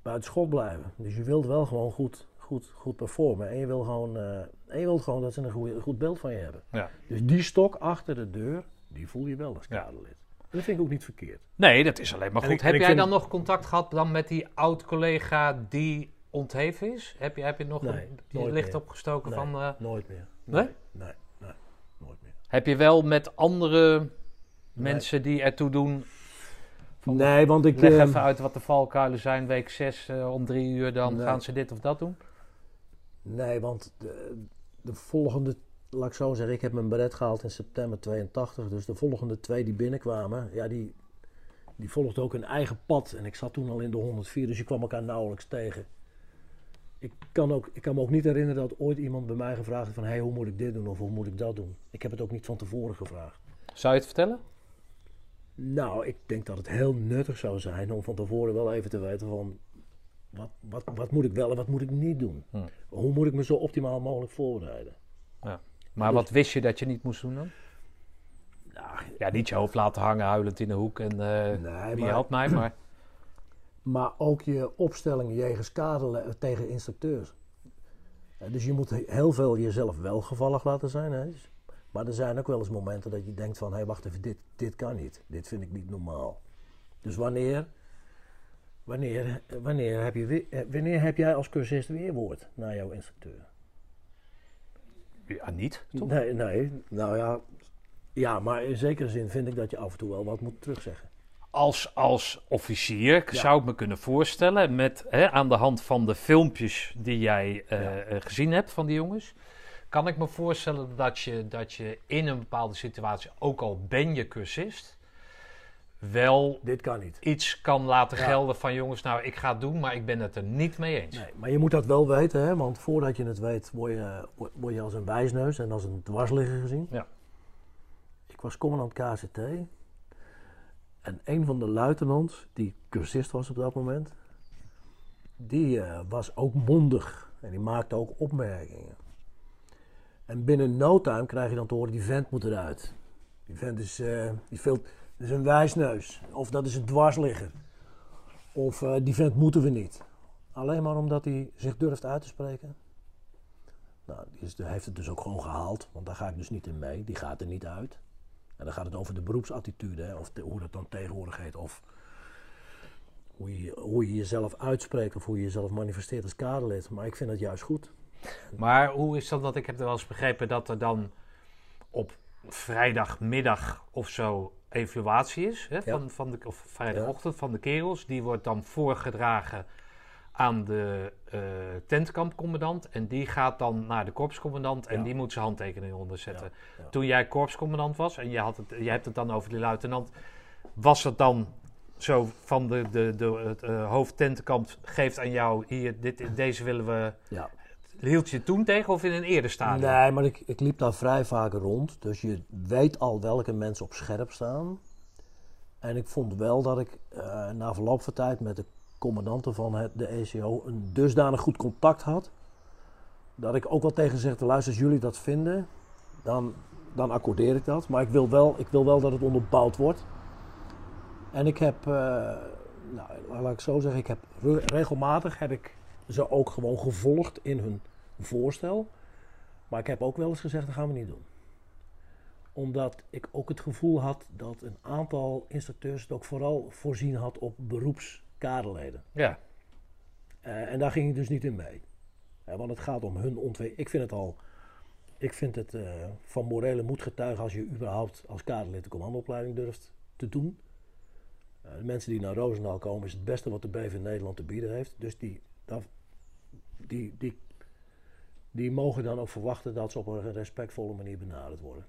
buiten schot blijven. Dus je wilt wel gewoon goed, goed, goed performen en je wil gewoon, eh, en je wilt gewoon dat ze een goeie- goed beeld van je hebben. Ja. Dus die stok achter de deur, die voel je wel als Ja. kaderlid. En dat vind ik ook niet verkeerd. Nee, dat is alleen maar goed. ik- heb jij vind- dan nog contact gehad dan met die oud-collega die ontheven is? Heb je, heb je nog Nee, een, die licht meer. opgestoken Nee. van... eh, Nooit meer. Nee? Nee, nee, nooit meer. heb je wel met andere mensen die ertoe doen... Van- Nee, want ik... Leg eh, even uit wat de valkuilen zijn, week 6 om drie uur, dan Nee. gaan ze dit of dat doen. Nee, want de, de volgende... Laat ik zo zeggen, ik heb mijn beret gehaald in september 82. Dus de volgende twee die binnenkwamen, ja, die, die volgden ook hun eigen pad. En ik zat toen al in de 104, dus je kwam elkaar nauwelijks tegen. Ik kan, ook, ik kan me ook niet herinneren dat ooit iemand bij mij gevraagd heeft van... Hey, hoe moet ik dit doen of hoe moet ik dat doen? Ik heb het ook niet van tevoren gevraagd. Zou je het vertellen? Nou, ik denk dat het heel nuttig zou zijn om van tevoren wel even te weten van wat, wat, wat moet ik wel en wat moet ik niet doen. Hm. Hoe moet ik me zo optimaal mogelijk voorbereiden? Maar Dus- wat wist je dat je niet moest doen dan? Nou, Ja, niet je hoofd laten hangen huilend in de hoek en eh, nee, wie maar, helpt mij, maar... maar ook je opstelling jegens kader tegen instructeurs. Eh, Dus je moet he- heel veel jezelf wel gevallig laten zijn. Hè? Dus- Maar er zijn ook wel eens momenten dat je denkt van... hé, hey, wacht even, dit, dit kan niet. Dit vind ik niet normaal. Dus wanneer... Wanneer, wanneer, heb, je, eh, wanneer heb jij als cursist weerwoord naar jouw instructeur? Ja, niet, toch? Nee, nee, nou ja, ja, maar in zekere zin vind ik dat je af en toe wel wat moet terugzeggen. Als, als officier Ja. zou ik me kunnen voorstellen, met, hè, aan de hand van de filmpjes die jij eh, Ja. eh, gezien hebt van die jongens, kan ik me voorstellen dat je, dat je in een bepaalde situatie, ook al ben je cursist, wel Dit kan niet. iets kan laten Ja. gelden van jongens, nou ik ga het doen, maar ik ben het er niet mee eens. Nee, maar je moet dat wel weten, hè? want voordat je het weet word je, word je als een wijsneus en als een dwarsligger gezien. Ja. Ik was commandant KCT en een van de luitenants, die cursist was op dat moment, die eh, was ook mondig en die maakte ook opmerkingen. En binnen no time krijg je dan te horen, die vent moet eruit. Die vent is, eh, die veel, is een wijsneus, of dat is een dwarsligger. Of eh, die vent moeten we niet. Alleen maar omdat hij zich durft uit te spreken. Nou, die is, heeft het dus ook gewoon gehaald, want daar ga ik dus niet in mee. Die gaat er niet uit. En dan gaat het over de beroepsattitude, hè, of hoe dat dan tegenwoordig heet. Of hoe je, hoe je jezelf uitspreekt of hoe je jezelf manifesteert als kaderlid. Maar ik vind dat juist goed. Maar hoe is dat? Want ik heb wel eens begrepen dat er dan op vrijdagmiddag of zo evaluatie is. Hè, van, van de, of vrijdagochtend van de kerels. Die wordt dan voorgedragen aan de eh, tentkampcommandant. En die gaat dan naar de korpscommandant en Ja. die moet zijn handtekening onderzetten. Ja, ja. Toen jij korpscommandant was en je, had het, je hebt het dan over die luitenant. Was het dan zo van de, de, de, het uh, hoofdtentenkamp geeft aan jou... Hier, dit, deze willen we... Hield je toen tegen of in een eerder stadium? Nee, maar ik, ik liep daar vrij vaak rond. Dus je weet al welke mensen op scherp staan. En ik vond wel dat ik eh, na verloop van tijd met de commandanten van het, de ECO een dusdanig goed contact had. Dat ik ook wel tegen ze zeg, luister, als jullie dat vinden, dan, dan accordeer ik dat. Maar ik wil, wel, ik wil wel dat het onderbouwd wordt. En ik heb, eh, nou, laat ik zo zeggen, ik heb re- regelmatig heb ik ze ook gewoon gevolgd in hun voorstel. Maar ik heb ook wel eens gezegd, dat gaan we niet doen. Omdat ik ook het gevoel had dat een aantal instructeurs het ook vooral voorzien had op beroepskaderleden. Ja. Eh, en daar ging ik dus niet in mee. Want het gaat om hun ontwikkeling. Ik vind het al, ik vind het eh, van morele moed getuigen als je überhaupt als kaderlid de commandoopleiding durft te doen. Eh, de mensen die naar Roosendaal komen is het beste wat de BV Nederland te bieden heeft. Dus die, dat, die, die, die mogen dan ook verwachten dat ze op een respectvolle manier benaderd worden.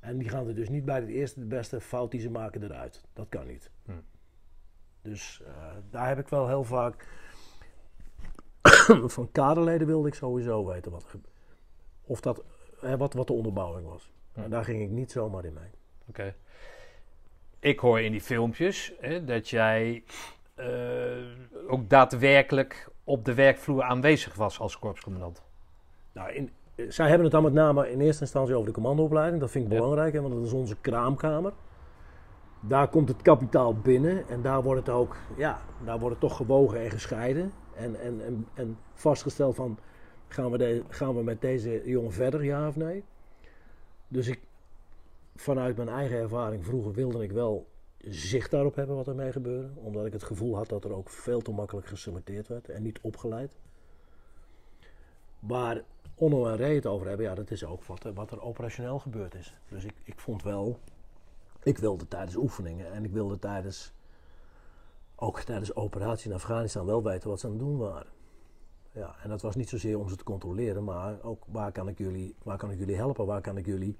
En die gaan er dus niet bij de eerste de beste fout die ze maken eruit. Dat kan niet. Hm. Dus eh, daar heb ik wel heel vaak. van kaderleden wilde ik sowieso weten wat, of dat, hè, wat, wat de onderbouwing was. Hm. En daar ging ik niet zomaar in mee. Oké. Ik hoor in die filmpjes hè, dat jij eh, ook daadwerkelijk op de werkvloer aanwezig was als korpscommandant. Nou, in, eh, zij hebben het dan met name in eerste instantie over de commandoopleiding. Dat vind ik Ja. belangrijk, hè, want dat is onze kraamkamer. Daar komt het kapitaal binnen en daar wordt het ook, ja, daar wordt het toch gewogen en gescheiden. En, en, en, en vastgesteld van, gaan we, de, gaan we met deze jongen verder, ja of nee? Dus ik, vanuit mijn eigen ervaring vroeger wilde ik wel zicht daarop hebben wat er mee gebeurde. Omdat ik het gevoel had dat er ook veel te makkelijk geselecteerd werd en niet opgeleid. Waar Onno en Ray het over hebben, ja, dat is ook wat, er- wat er operationeel gebeurd is. Dus ik, ik vond wel, ik wilde tijdens oefeningen en ik wilde tijdens, ook tijdens operatie in Afghanistan wel weten wat ze aan het doen waren. Ja, en dat was niet zozeer om ze te controleren, maar ook waar kan ik jullie, waar kan ik jullie helpen, waar kan ik jullie,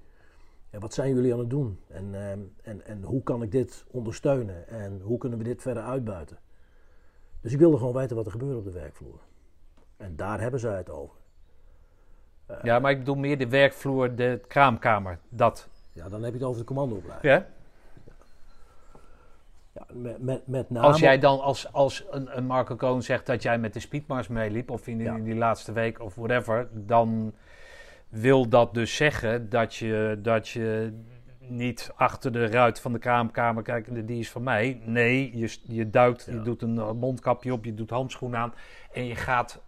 ja, wat zijn jullie aan het doen en, ehm, en, en hoe kan ik dit ondersteunen en hoe kunnen we dit verder uitbuiten. Dus ik wilde gewoon weten wat er gebeurde op de werkvloer. En daar hebben zij het over. Ja, maar ik bedoel meer de werkvloer, de kraamkamer. Dat. Ja, dan heb je het over de commandoopleiding. Ja? Ja, met, met, met name... Als jij dan als, als een, een Marco Koon zegt dat jij met de speedmars meeliep, of in die, Ja. die laatste week of whatever, dan wil dat dus zeggen dat je, dat je niet achter de ruit van de kraamkamer kijkt, die is van mij. Nee, je, je duikt, je doet een eh, mondkapje op, je doet handschoenen aan en je gaat,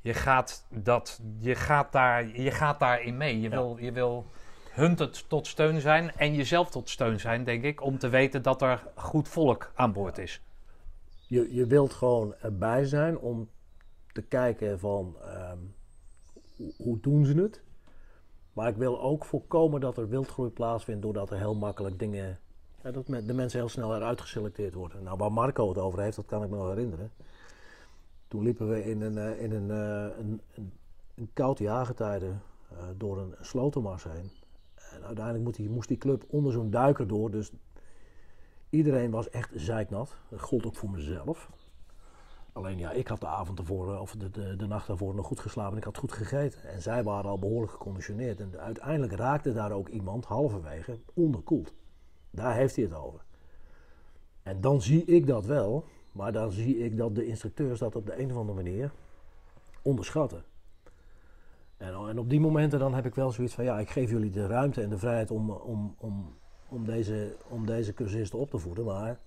je gaat, dat, je gaat, daar, je gaat daarin mee. Je, Ja. wil, je wil hun tot, tot steun zijn en jezelf tot steun zijn, denk ik, om te weten dat er goed volk aan boord is. Je, je wilt gewoon erbij zijn om te kijken van ehm, hoe doen ze het. Maar ik wil ook voorkomen dat er wildgroei plaatsvindt doordat er heel makkelijk dingen... Dat de mensen heel snel eruit geselecteerd worden. Nou, waar Marco het over heeft, dat kan ik me nog herinneren. Toen liepen we in een, eh, in een, eh, een, een, een koud jaargetijde eh, door een slotenmars heen. En uiteindelijk moet die, moest die club onder zo'n duiker door. Dus iedereen was echt zeiknat. Dat gold ook voor mezelf. Alleen ja, ik had de avond ervoor, of de, de, de nacht daarvoor nog goed geslapen en ik had goed gegeten. En zij waren al behoorlijk geconditioneerd. En uiteindelijk raakte daar ook iemand halverwege onderkoeld. Daar heeft hij het over. En dan zie ik dat wel, maar dan zie ik dat de instructeurs dat op de een of andere manier onderschatten. En, en op die momenten dan heb ik wel zoiets van, ja, ik geef jullie de ruimte en de vrijheid om, om, om, om, deze, om deze cursisten op te voeden, maar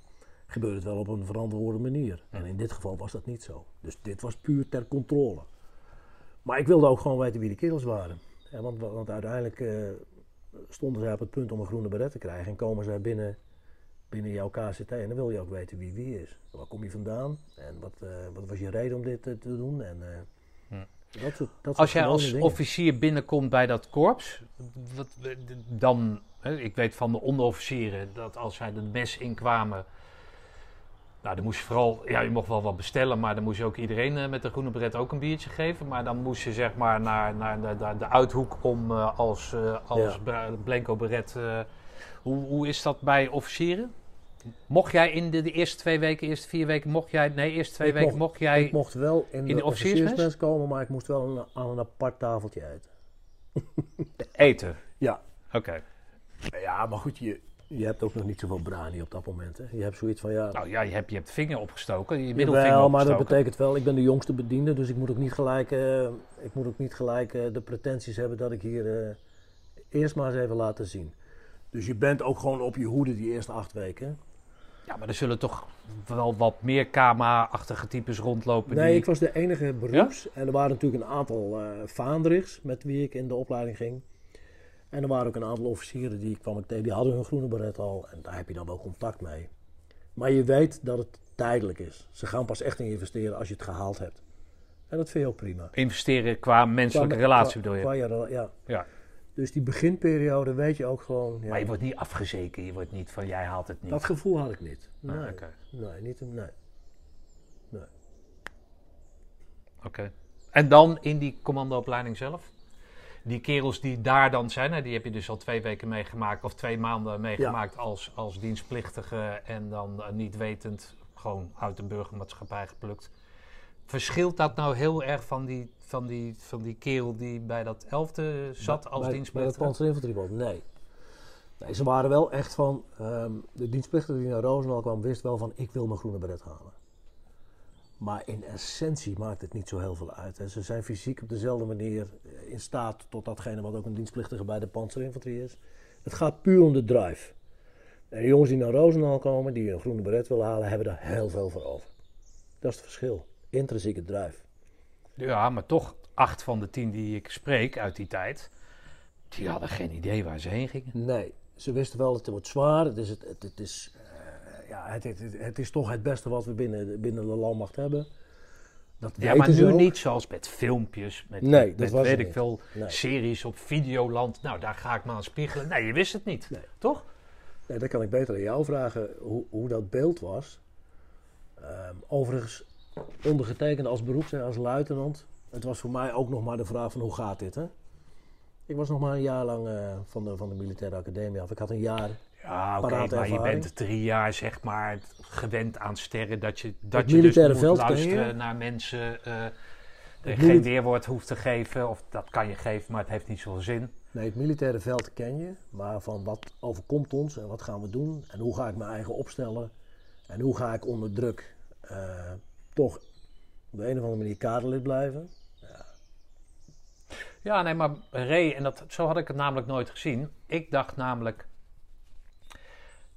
gebeurt het wel op een verantwoorde manier. En in dit geval was dat niet zo. Dus dit was puur ter controle. Maar ik wilde ook gewoon weten wie de kerels waren. want, want uiteindelijk uh, stonden zij op het punt om een groene beret te krijgen en komen zij binnen binnen jouw KCT. En dan wil je ook weten wie wie is. Waar kom je vandaan? En wat, uh, wat was je reden om dit te doen? En, hm. dat soort, dat als jij als officier binnenkomt bij dat korps, wat, dan, hè, ik weet van de onderofficieren dat als zij de mes inkwamen, nou, dan moest je vooral, ja, je mocht wel wat bestellen, maar dan moest je ook iedereen uh, met de groene beret ook een biertje geven. Maar dan moest je zeg maar naar, naar, naar de, uithoek om als, als ja. blanco beret. hoe, hoe is dat bij officieren? Mocht jij in de, de, eerste twee weken, eerste vier weken, mocht jij, nee, eerste twee weken, mocht, jij... Ik mocht wel in, de, de officiersmes komen, maar ik moest wel een, aan een apart tafeltje eten. eten? Ja. Oké. Ja, maar goed, je, je hebt ook nog niet zoveel brani op dat moment. Hè. Je hebt zoiets van, ja... Nou ja, je hebt je hebt vinger opgestoken, je middelvinger Wel, maar dat betekent wel, ik ben de jongste bediende, dus ik moet ook niet gelijk, uh, ik moet ook niet gelijk uh, de pretenties hebben dat ik hier uh, eerst maar eens even laten zien. Dus je bent ook gewoon op je hoede die eerste acht weken. Ja, maar er zullen toch wel wat meer KMA-achtige types rondlopen? Nee, ik was de enige beroeps. En er waren natuurlijk een aantal vaandrigs met wie ik in de opleiding ging. En er waren ook een aantal officieren die kwam ik tegen. Die hadden hun groene beret al. En daar heb je dan wel contact mee. Maar je weet dat het tijdelijk is. Ze gaan pas echt in investeren als je het gehaald hebt. En dat vind je ook prima. Investeren qua menselijke relatie bedoel je? Qua, ja. ja. Dus die beginperiode weet je ook gewoon. Ja. Maar je wordt niet afgezeken, je wordt niet van jij haalt het niet. Dat gevoel had ik niet. Ah, nee, nee niet nee. nee. Oké. En dan in die commandoopleiding zelf? Die kerels die daar dan zijn, die heb je dus al twee weken meegemaakt of twee maanden meegemaakt als, als dienstplichtige en dan niet wetend gewoon uit de burgermaatschappij geplukt. Verschilt dat nou heel erg van die, van die, van die kerel die bij dat elfde zat als bij, dienstplichtige? Bij dat panzerinfanteriebond, nee. nee. Ze waren wel echt van, um, de dienstplichtige die naar Roosendaal kwam, wist wel van ik wil mijn groene beret halen. Maar in essentie maakt het niet zo heel veel uit. Hè. Ze zijn fysiek op dezelfde manier in staat tot datgene wat ook een dienstplichtige bij de panzerinfanterie is. Het gaat puur om de drive. En de jongens die naar Roosendaal komen, die een groene beret willen halen, hebben daar heel veel voor over. Dat is het verschil intrinsieke drive. Ja, maar toch, acht van de tien die ik spreek uit die tijd, die hadden geen idee waar ze heen gingen. Nee, ze wisten wel, het wordt zwaar, het is, het, het, het is, uh, ja, het, het, het, is toch het beste wat we binnen, binnen de landmacht hebben. Dat ja, maar nu niet zoals met filmpjes, met, nee, met weet ik veel series op Videoland. Nou, daar ga ik maar aan spiegelen. Nee, je wist het niet, nee. toch? Nee, dan kan ik beter aan jou vragen hoe, hoe dat beeld was. Um, overigens, ondergetekend als beroeps als luitenant. Het was voor mij ook nog maar de vraag van hoe gaat dit, hè? Ik was nog maar een jaar lang uh, van, de, van de militaire academie af. Ik had een jaar ja, oké, okay, maar je bent drie jaar zeg maar gewend aan sterren dat je, dat je dus moet luisteren naar mensen. Uh, geen weerwoord hoeft te geven, of dat kan je geven, maar het heeft niet zoveel zin. Nee, het militaire veld ken je, maar van wat overkomt ons en wat gaan we doen en hoe ga ik mijn eigen opstellen en hoe ga ik onder druk uh, toch op de een of andere manier kaderlid blijven. Ja. ja, nee, maar Ray, en dat, zo had ik het namelijk nooit gezien. Ik dacht namelijk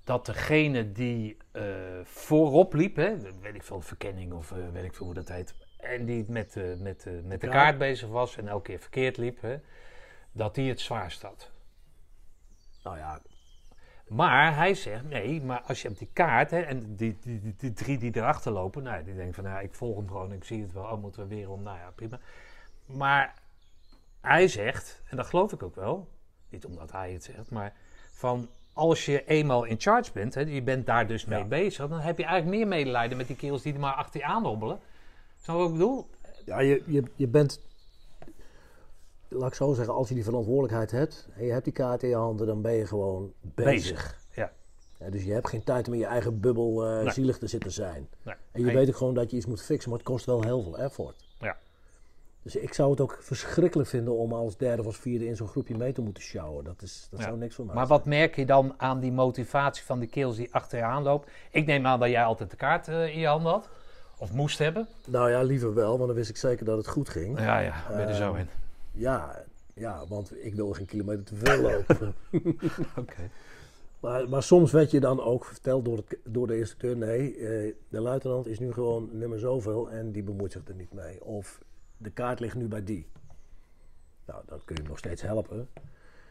dat degene die uh, voorop liep, hè, weet ik veel, verkenning of uh, weet ik veel hoe dat heet, en die met, uh, met, met de kaart bezig was en elke keer verkeerd liep, hè, dat die het zwaarst had. Nou ja, maar hij zegt, nee, maar als je op die kaart, hè, en die, die, die, die, drie die erachter lopen, nou, die denken van, nou, ik volg hem gewoon, ik zie het wel, oh, moeten we weer om, nou ja, prima. Maar hij zegt, en dat geloof ik ook wel, niet omdat hij het zegt, maar van, als je eenmaal in charge bent, hè, je bent daar dus mee bezig, dan heb je eigenlijk meer medelijden met die kerels die er maar achter je aanhobbelen. Zo wat ik bedoel? Ja, je, je, je bent laat ik zo zeggen, als je die verantwoordelijkheid hebt en je hebt die kaart in je handen, dan ben je gewoon bezig. Ja. Ja, dus je hebt geen tijd om in je eigen bubbel eh, Nee. zielig te zitten zijn. Nee. En je weet ook gewoon dat je iets moet fixen, maar het kost wel heel veel effort. Dus ik zou het ook verschrikkelijk vinden om als derde of als vierde in zo'n groepje mee te moeten sjouwen. Dat, is, dat Ja. zou niks voor mij Maar zijn. wat merk je dan aan die motivatie van die kills die achter je aanloopt? Ik neem aan dat jij altijd de kaart eh, in je hand had. Of moest hebben. Nou ja, liever wel, want dan wist ik zeker dat het goed ging. Ja, ja, ben je er zo Ehm, in. Ja, ja want ik wil geen kilometer te veel lopen. Oké. maar, maar soms werd je dan ook verteld door, het, door de instructeur... nee, eh, de luitenant is nu gewoon nummer zoveel en die bemoeit zich er niet mee. Of de kaart ligt nu bij die. Nou, dan kun je hem nog steeds helpen.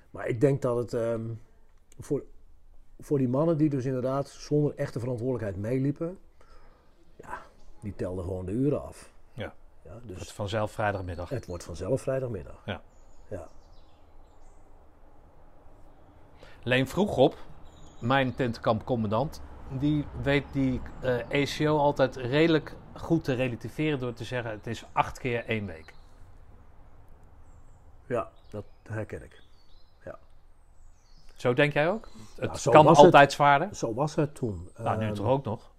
Maar ik denk dat het ehm, voor, voor die mannen die dus inderdaad zonder echte verantwoordelijkheid meeliepen... ja, die telden gewoon de uren af. Ja. ja Het dus wordt vanzelf vrijdagmiddag. het wordt vanzelf vrijdagmiddag. Ja. Ja. Leen vroeg op, mijn tentkampcommandant, die weet die eh ACO altijd redelijk goed te relativeren door te zeggen: het is acht keer één week. Ja, dat herken ik. Zo denk jij ook? Het Nou, kan het. altijd zwaarder. Zo was het toen. Nou, nu Ehm, toch ook nog?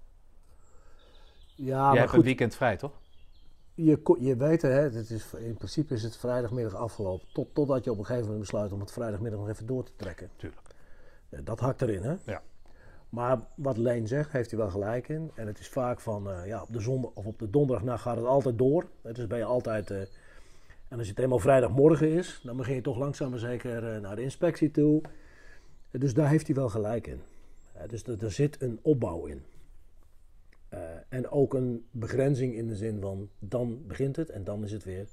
Ja, Je maar hebt een goed, weekend vrij, toch? je, je weet hè, het is, in principe is het vrijdagmiddag afgelopen. Tot, totdat je op een gegeven moment besluit om het vrijdagmiddag nog even door te trekken. Tuurlijk. Dat hakt erin, hè? Ja. Maar wat Leen zegt, heeft hij wel gelijk in. En het is vaak van, eh, ja, op de zondag of op de donderdagnacht gaat het altijd door. Dus ben je altijd... eh, en als het helemaal vrijdagmorgen is, dan begin je toch langzaam maar zeker eh, naar de inspectie toe. Dus daar heeft hij wel gelijk in. Dus er, zit een opbouw in. En ook een begrenzing in de zin van, dan begint het en dan is het weer.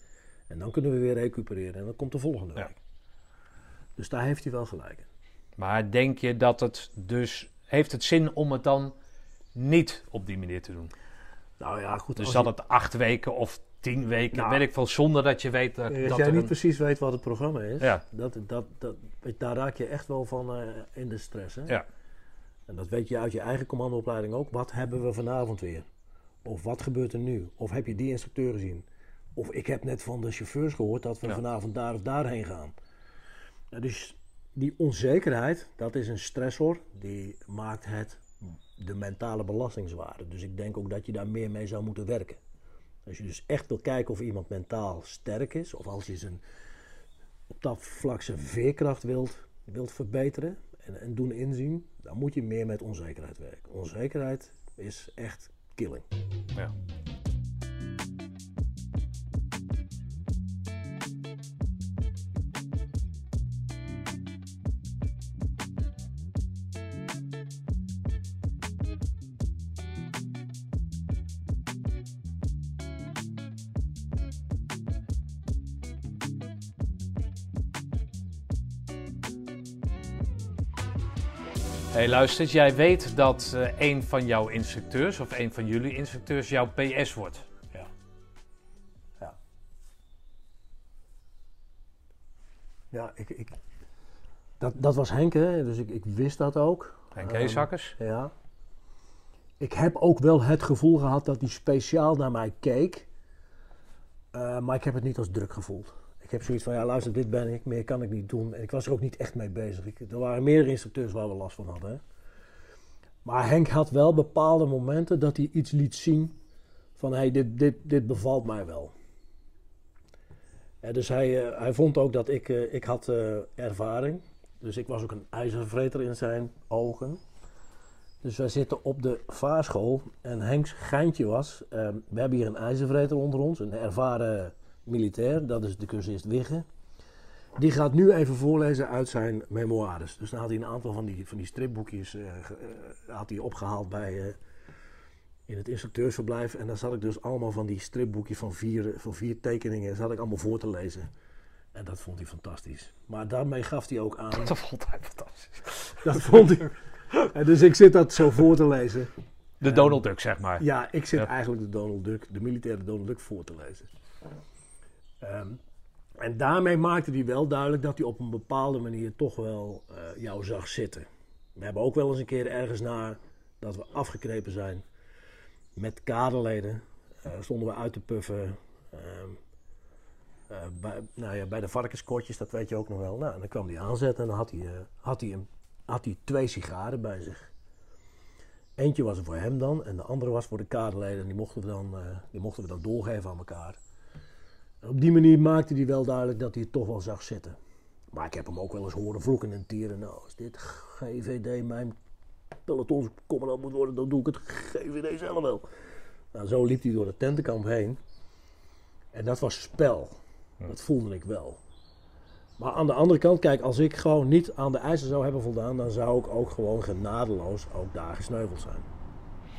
En dan kunnen we weer recupereren en dan komt de volgende Ja. week. Dus daar heeft hij wel gelijk in. Maar denk je dat het dus. Heeft het zin om het dan niet op die manier te doen? Nou ja, goed. Dus dat je- het acht weken of tien weken, Nou, weet ik veel, zonder dat je weet dat, dat jij niet een- precies weet wat het programma is, Ja. dat, dat, dat, daar raak je echt wel van eh, in de stress. Hè? Ja. En dat weet je uit je eigen commandoopleiding ook. Wat hebben we vanavond weer? Of wat gebeurt er nu? Of heb je die instructeur gezien? Of ik heb net van de chauffeurs gehoord dat we Ja. vanavond daar of daarheen gaan. Dus die onzekerheid, dat is een stressor. Die maakt het de mentale belasting zwaarder. Dus ik denk ook dat je daar meer mee zou moeten werken. Als je dus echt wil kijken of iemand mentaal sterk is, of als je zijn, op dat vlak zijn veerkracht wilt, wilt verbeteren en, en doen inzien, dan moet je meer met onzekerheid werken. Onzekerheid is echt killing. Ja. Hey, luister, jij weet dat eh, een van jouw instructeurs of een van jullie instructeurs jouw PS wordt. Ja. Ja. Ja, ik, ik, dat, dat was Henk, hè? dus ik, ik wist dat ook. En Ehm, Keesakkers? Ja. Ik heb ook wel het gevoel gehad dat hij speciaal naar mij keek. Eh, maar ik heb het niet als druk gevoeld. Heb zoiets van, ja luister, dit ben ik, meer kan ik niet doen. En ik was er ook niet echt mee bezig. Ik, er waren meerdere instructeurs waar we last van hadden. Maar Henk had wel bepaalde momenten dat hij iets liet zien van, hey, dit, dit, dit bevalt mij wel. Ja, dus hij, eh, hij vond ook dat ik, eh, ik had eh, ervaring. Dus ik was ook een ijzervreter in zijn ogen. Dus wij zitten op de vaarschool en Henks geintje was, eh, we hebben hier een ijzervreter onder ons, een ervaren militair, dat is de cursist Wigge. Die gaat nu even voorlezen uit zijn memoires. Dus dan had hij een aantal van die, van die stripboekjes eh, eh, had hij opgehaald bij, eh, in het instructeursverblijf. En dan zat ik dus allemaal van die stripboekjes van vier, van vier tekeningen, zat ik allemaal voor te lezen. En dat vond hij fantastisch. Maar daarmee gaf hij ook aan Dat vond hij fantastisch. dat vond ik. En dus ik zit dat zo voor te lezen. De Donald Duck, zeg maar. Ja, ik zit Ja. eigenlijk de Donald Duck, de militaire Donald Duck voor te lezen. Ehm, en daarmee maakte hij wel duidelijk dat hij op een bepaalde manier toch wel eh, jou zag zitten. We hebben ook wel eens een keer ergens na dat we afgekrepen zijn met kaderleden. eh, stonden we uit te puffen. ehm, eh, bij, nou ja, bij de varkenskotjes, dat weet je ook nog wel. Nou, en dan kwam hij aanzetten en dan had hij, had hij, had hij twee sigaren bij zich. Eentje was er voor hem dan en de andere was voor de kaderleden. En die mochten die mochten we dan doorgeven aan elkaar. Op die manier maakte hij wel duidelijk dat hij het toch wel zag zitten. Maar ik heb hem ook wel eens horen vloeken en tieren. Nou, als dit GVD mijn pelotonscommandant moet worden, dan doe ik het GVD zelf wel. Nou, zo liep hij door het tentenkamp heen. En dat was spel. Dat voelde ik wel. Maar aan de andere kant, kijk, als ik gewoon niet aan de eisen zou hebben voldaan, dan zou ik ook gewoon genadeloos ook daar gesneuveld zijn.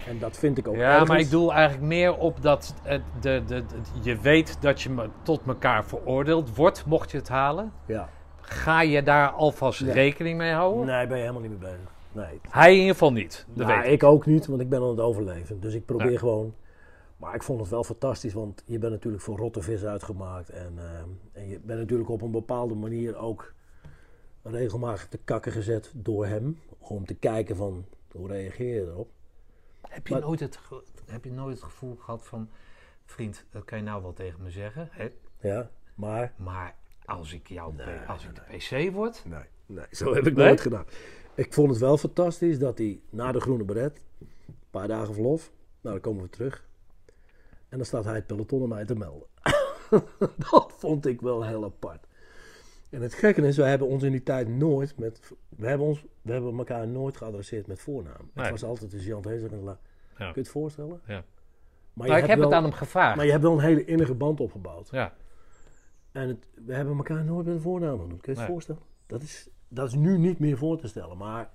En dat vind ik ook Ja, ergens- maar ik doel eigenlijk meer op dat de, de, de- je weet dat je me- tot elkaar veroordeeld wordt, mocht je het halen. Ja. Ga je daar alvast rekening mee houden? Nee, ben je helemaal niet mee bezig. Nee. Hij in ieder geval niet. Dat Nou, weet ik. ik ook niet, want ik ben aan het overleven. Dus ik probeer Ja. gewoon. Maar ik vond het wel fantastisch, want je bent natuurlijk voor rotte vis uitgemaakt. En, eh, en je bent natuurlijk op een bepaalde manier ook regelmatig te kakken gezet door hem. Om te kijken van, hoe reageer je erop? Heb, je maar- nooit het, heb je nooit het gevoel gehad van... Vriend, dat kan je nou wel tegen me zeggen. Hè? Ja, maar... Maar als ik, jou, Nee, als ik de PC word... Nee, nee zo heb ik nooit gedaan. Ik vond het wel fantastisch dat hij na de groene beret, een paar dagen verlof, nou dan komen we terug. En dan staat hij het peloton om mij te melden. dat vond ik wel heel apart. En het gekke is, we hebben ons in die tijd nooit met, we hebben, ons, we hebben elkaar nooit geadresseerd met voornaam. Nee. Het was altijd de Jean Hezer en La. Ja. Kun je het voorstellen? Ja. Maar, Maar je ik hebt heb wel, het aan hem gevraagd. maar je hebt wel een hele innige band opgebouwd. Ja. En het, we hebben elkaar nooit met een voornaam genoemd. Kun je het Nee. voorstellen? Dat is, dat is nu niet meer voor te stellen. Maar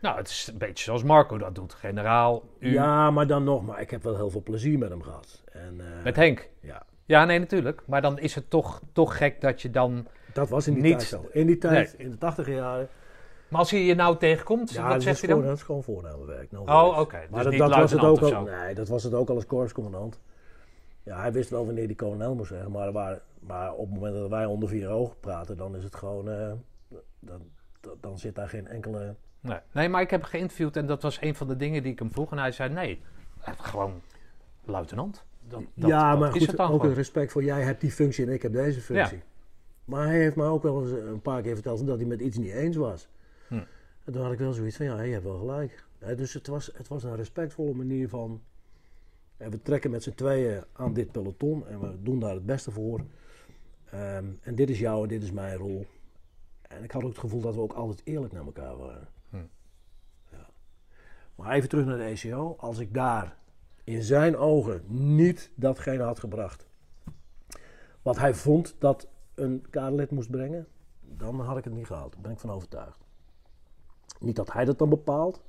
Nou, het is een beetje zoals Marco dat doet. Generaal, u, Ja, maar dan nog. Maar ik heb wel heel veel plezier met hem gehad. En, eh, met Henk. ja, Ja, nee, natuurlijk. Maar dan is het toch, toch gek dat je dan... dat was in die Niet- tijd zo. In die tijd, in de tachtiger jaren. Maar als hij je nou tegenkomt, Ja, wat zegt hij dan? gewoon, dat is gewoon voornamenwerk. no Oh, oké. Maar Dus dat, was het ook al. Nee, dat was het ook al als korpscommandant. Ja, hij wist wel wanneer die kolonel moest zeggen. Maar, waren, maar op het moment dat wij onder vier ogen praten, dan is het gewoon. eh, dan, dan, zit daar geen enkele. Nee. nee, maar ik heb hem geïnterviewd en dat was een van de dingen die ik hem vroeg. En hij zei, nee, eh, gewoon luitenant. Dat, dat, ja, maar is goed, ook een respect voor jij hebt die functie en ik heb deze functie. Maar hij heeft me ook wel eens een paar keer verteld dat hij met iets niet eens was. Hm. En toen had ik wel zoiets van, ja, je hebt wel gelijk. Dus het was, het was een respectvolle manier van... hè, we trekken met z'n tweeën aan dit peloton en we doen daar het beste voor. Ehm, en dit is jou en dit is mijn rol. En ik had ook het gevoel dat we ook altijd eerlijk naar elkaar waren. Hm. Ja. Maar even terug naar de ECO. Als ik daar in zijn ogen niet datgene had gebracht wat hij vond dat een kaderlid moest brengen, dan had ik het niet gehaald. Daar ben ik van overtuigd. Niet dat hij dat dan bepaalt,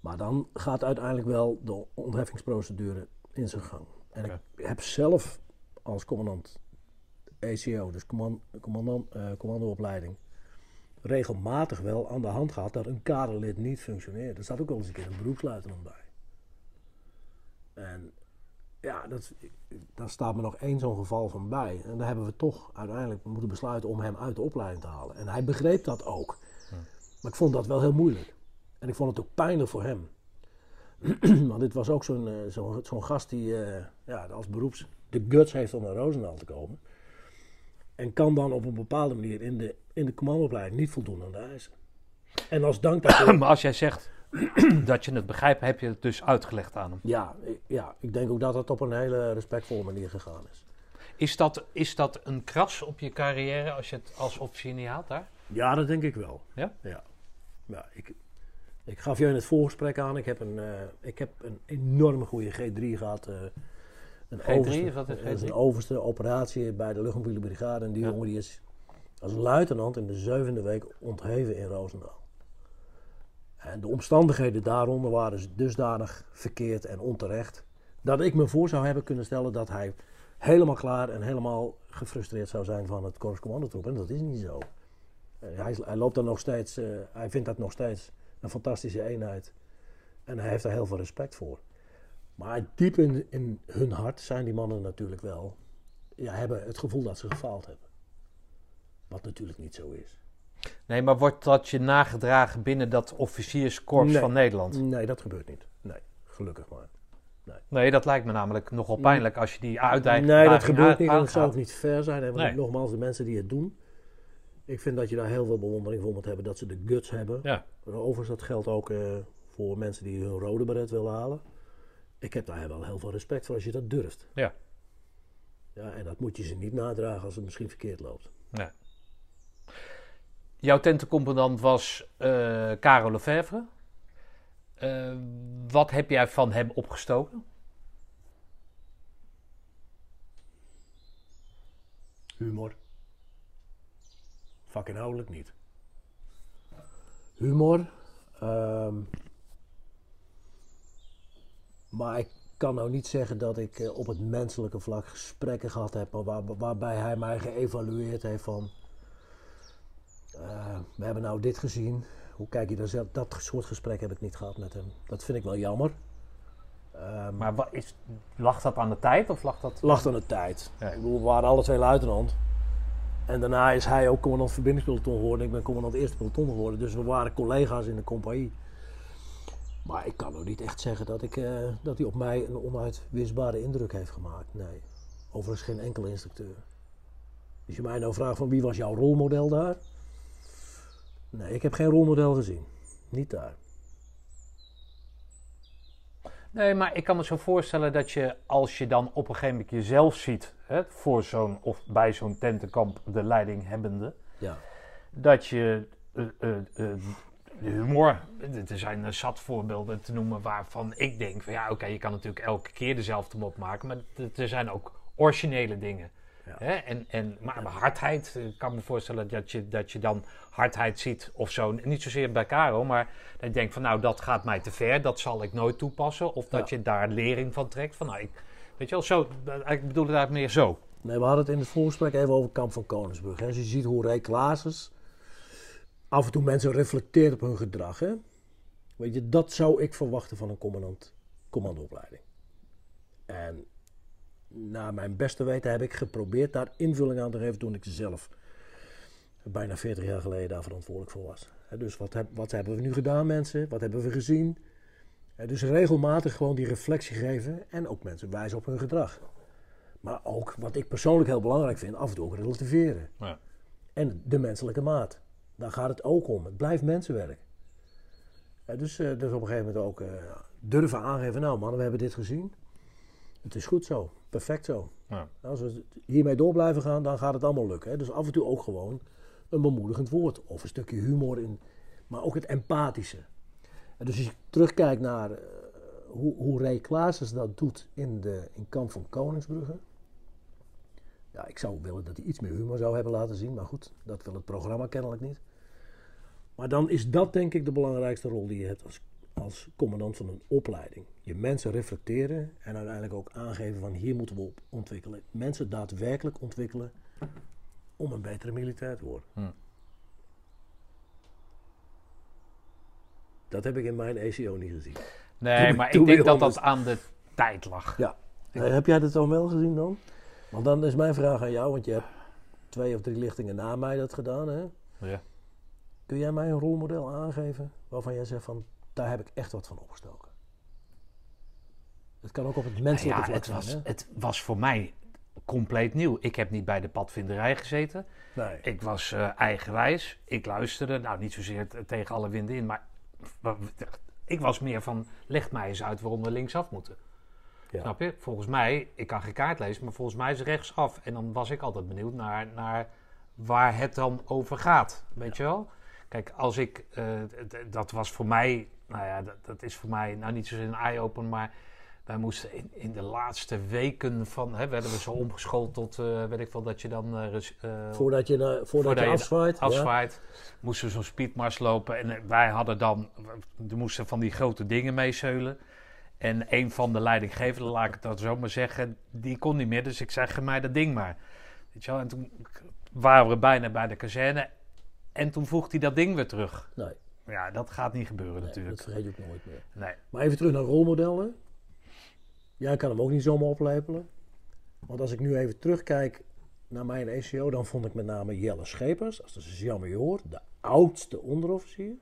maar dan gaat uiteindelijk wel de ontheffingsprocedure in zijn gang. En ik heb zelf als commandant ECO, dus command, commandant, eh, commandoopleiding, regelmatig wel aan de hand gehad dat een kaderlid niet functioneerde. Er staat ook wel eens een keer een beroepsluitenant bij. En ja, dat, daar staat me nog één zo'n geval van bij. En daar hebben we toch uiteindelijk moeten besluiten om hem uit de opleiding te halen. En hij begreep dat ook. Maar ik vond dat wel heel moeilijk. En ik vond het ook pijnlijk voor hem. Want dit was ook zo'n eh, zo'n zo'n gast die eh, ja, als beroeps de guts heeft om naar Roosendaal te komen. En kan dan op een bepaalde manier in de, in de commandoopleiding niet voldoen aan de eisen. En als dank daarvoor... Maar als jij zegt dat je het begrijpt, heb je het dus uitgelegd aan hem. ja, ik- ja, ik denk ook dat het op een hele respectvolle manier gegaan is. Is dat, is dat een kras op je carrière als je het als niet haalt daar? Ja, dat denk ik wel. Ja? Ja. ja ik, ik gaf je in het voorgesprek aan, ik heb een, eh, ik heb een enorme goede G3 gehad. eh, een G3, overste, wat is dat is G3? een overste operatie bij de luchtmobiele brigade. En die Ja. jongen die is als luitenant in de zevende week ontheven in Roosendaal. En de omstandigheden daaronder waren dusdanig verkeerd en onterecht. Dat ik me voor zou hebben kunnen stellen dat hij helemaal klaar en helemaal gefrustreerd zou zijn van het Korps Commandotroep. En dat is niet zo. Eh, hij, loopt dan nog steeds, eh, hij vindt dat nog steeds een fantastische eenheid. En hij heeft daar heel veel respect voor. Maar diep in, in hun hart zijn die mannen natuurlijk wel, ja, hebben het gevoel dat ze gefaald hebben. Wat natuurlijk niet zo is. Nee, maar wordt dat je nagedragen binnen dat officierskorps Nee. van Nederland? Nee, dat gebeurt niet. Nee, gelukkig maar. Nee, dat lijkt me namelijk nogal pijnlijk als je die uitdaging Nee, dat gebeurt niet het zou ook niet fair zijn. Nee. nogmaals, de mensen die het doen. Ik vind dat je daar heel veel bewondering voor moet hebben dat ze de guts hebben. Ja. Overigens, dat geldt ook eh, voor voor mensen die hun rode beret willen halen. Ik heb daar wel heel veel respect voor als je dat durft. Ja. Ja, en dat moet je ze niet nadragen als het misschien verkeerd loopt. Ja. Jouw tentencommandant was uh, Karel Lefevre. Uh, wat heb jij van hem opgestoken? Humor. Vakinhoudelijk niet. Humor. Um, maar ik kan nou niet zeggen dat ik uh, op het menselijke vlak gesprekken gehad heb, waarbij hij mij geëvalueerd heeft van. Uh, we hebben nou dit gezien. Hoe kijk je daar zelf? Dat soort gesprek heb ik niet gehad met hem. Dat vind ik wel jammer. Um, maar wat is, lag dat aan de tijd of lag dat? Lag aan de tijd. Ja. Ik bedoel, we waren alle twee luitenant. En daarna is hij ook commandant verbindingspeloton geworden. Ik ben commandant eerste peloton geworden. Dus we waren collega's in de compagnie. Maar ik kan ook niet echt zeggen dat, ik, uh, dat hij op mij een onuitwisbare indruk heeft gemaakt. Nee. Overigens geen enkele instructeur. Als je mij nou vraagt van wie was jouw rolmodel daar? Nee, ik heb geen rolmodel gezien. Niet daar. Nee, maar ik kan me zo voorstellen dat je als je dan op een gegeven moment jezelf ziet, hè, voor zo'n of bij zo'n tentenkamp de leiding hebbende, ja. dat je uh, uh, uh, humor, er zijn zat voorbeelden te noemen waarvan ik denk van ja, oké, okay, je kan natuurlijk elke keer dezelfde mop maken, maar er zijn ook originele dingen. Hè? En, en, maar hardheid, ik kan me voorstellen dat je, dat je dan hardheid ziet of zo. Niet zozeer bij Caro, maar dat je denkt van nou, dat gaat mij te ver, dat zal ik nooit toepassen. Of dat je daar lering van trekt. Van nou, ik, weet je wel, zo, ik bedoel het eigenlijk meer zo. Nee, we hadden het in het voorgesprek even over Kamp van Koningsbrug. Hè. Als je ziet hoe Ray Klaassens af en toe mensen reflecteert op hun gedrag. Hè? Weet je, dat zou ik verwachten van een commandant, commandoopleiding. En naar mijn beste weten heb ik geprobeerd daar invulling aan te geven toen ik zelf bijna 40 jaar geleden daar verantwoordelijk voor was. Dus wat, heb, wat hebben we nu gedaan, mensen? Wat hebben we gezien? Dus regelmatig gewoon die reflectie geven en ook mensen wijzen op hun gedrag. Maar ook, wat ik persoonlijk heel belangrijk vind, af en toe ook relativeren. Ja. En de menselijke maat. Daar gaat het ook om. Het blijft mensenwerk. dus, uh, dus op een gegeven moment ook uh, durven aangeven, nou man, we hebben dit gezien. Het is goed zo, perfect zo. Ja. Als we hiermee door blijven gaan, dan gaat het allemaal lukken. Hè? Dus af en toe ook gewoon een bemoedigend woord of een stukje humor in, maar ook het empathische. En dus als je terugkijkt naar uh, hoe, hoe Ray Klaassen dat doet in, de, in Kamp van Koningsbrugge. Ja, ik zou willen dat hij iets meer humor zou hebben laten zien, maar goed, dat wil het programma kennelijk niet. Maar dan is dat denk ik de belangrijkste rol die je hebt als, als commandant van een opleiding. Je mensen reflecteren en uiteindelijk ook aangeven van hier moeten we op ontwikkelen. Mensen daadwerkelijk ontwikkelen om een betere militair te worden. Hm. Dat heb ik in mijn ECO niet gezien. Nee, maar ik denk dat dat aan de tijd lag. Ja. heb jij dat dan wel gezien dan? Want dan is mijn vraag aan jou, want je hebt twee of drie lichtingen na mij dat gedaan, hè? Ja. Kun jij mij een rolmodel aangeven waarvan jij zegt van daar heb ik echt wat van opgestoken? Het kan ook op het menselijke nou ja, vlak het zijn. Was, het was voor mij compleet nieuw. Ik heb niet bij de padvinderij gezeten. Nee. Ik was uh, eigenwijs. Ik luisterde, nou niet zozeer tegen alle winden in, maar ik was meer van leg mij eens uit waarom we linksaf moeten. Ja. Snap je? Volgens mij, ik kan geen kaart lezen, maar volgens mij is rechtsaf. En dan was ik altijd benieuwd naar, naar waar het dan over gaat. Weet je wel? Kijk, als ik, uh, dat was voor mij, nou ja, dat, dat is voor mij, nou niet zozeer een eye-open, maar wij moesten in, in de laatste weken van, hè, werden we zo omgeschoold tot, uh, weet ik wel, dat je dan... Uh, voordat je, voordat, voordat je afzwaait. afzwaait, ja. moesten we zo'n speedmars lopen. En wij hadden dan, we moesten van die grote dingen meeseulen. En een van de leidinggevenden, laat ik het dan zo maar zeggen, die kon niet meer. Dus ik zei, geef mij dat ding maar. Weet je wel? En toen waren we bijna bij de kazerne. En toen voegt hij dat ding weer terug. Nee. Ja, dat gaat niet gebeuren natuurlijk. Dat vergeet je ook nooit meer. Nee. Maar even terug naar rolmodellen. Jij kan hem ook niet zomaar oplepelen. Want als ik nu even terugkijk naar mijn ECO, dan vond ik met name Jelle Schepers, als de sergeant-major, de oudste onderofficier.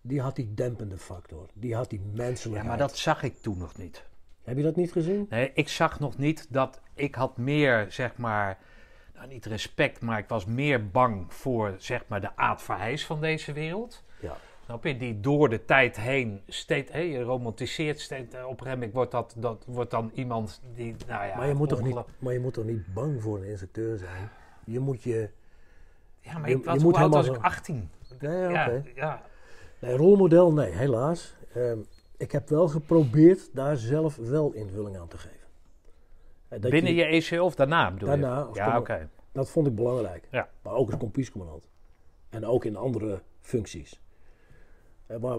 Die had die dempende factor. Die had die menselijkheid. Ja, maar dat zag ik toen nog niet. Heb je dat niet gezien? Nee, ik zag nog niet dat... Ik had meer, zeg maar... Nou, niet respect, maar ik was meer bang voor, zeg maar, de Aad Verheijs van deze wereld. Ja. Snap je? Die door de tijd heen steeds, je romantiseert steeds. eh, Op een gegeven moment wordt dat, dat wordt dan iemand die, nou ja. maar, je moet toch niet, maar je moet toch niet bang voor een instructeur zijn? Je moet je... Ja, maar je- ik was, je moet was helemaal ik? zo- 18. Nee, oké. Ja, ja. Nee, rolmodel, nee, helaas. Ehm, ik heb wel geprobeerd daar zelf wel invulling aan te geven. Eh, dat Binnen je ECO of daarna bedoel Daarna, je? als Ja, oké. Dat vond ik belangrijk. Ja. Maar ook als kompiescommandant. En ook in andere functies. Waar,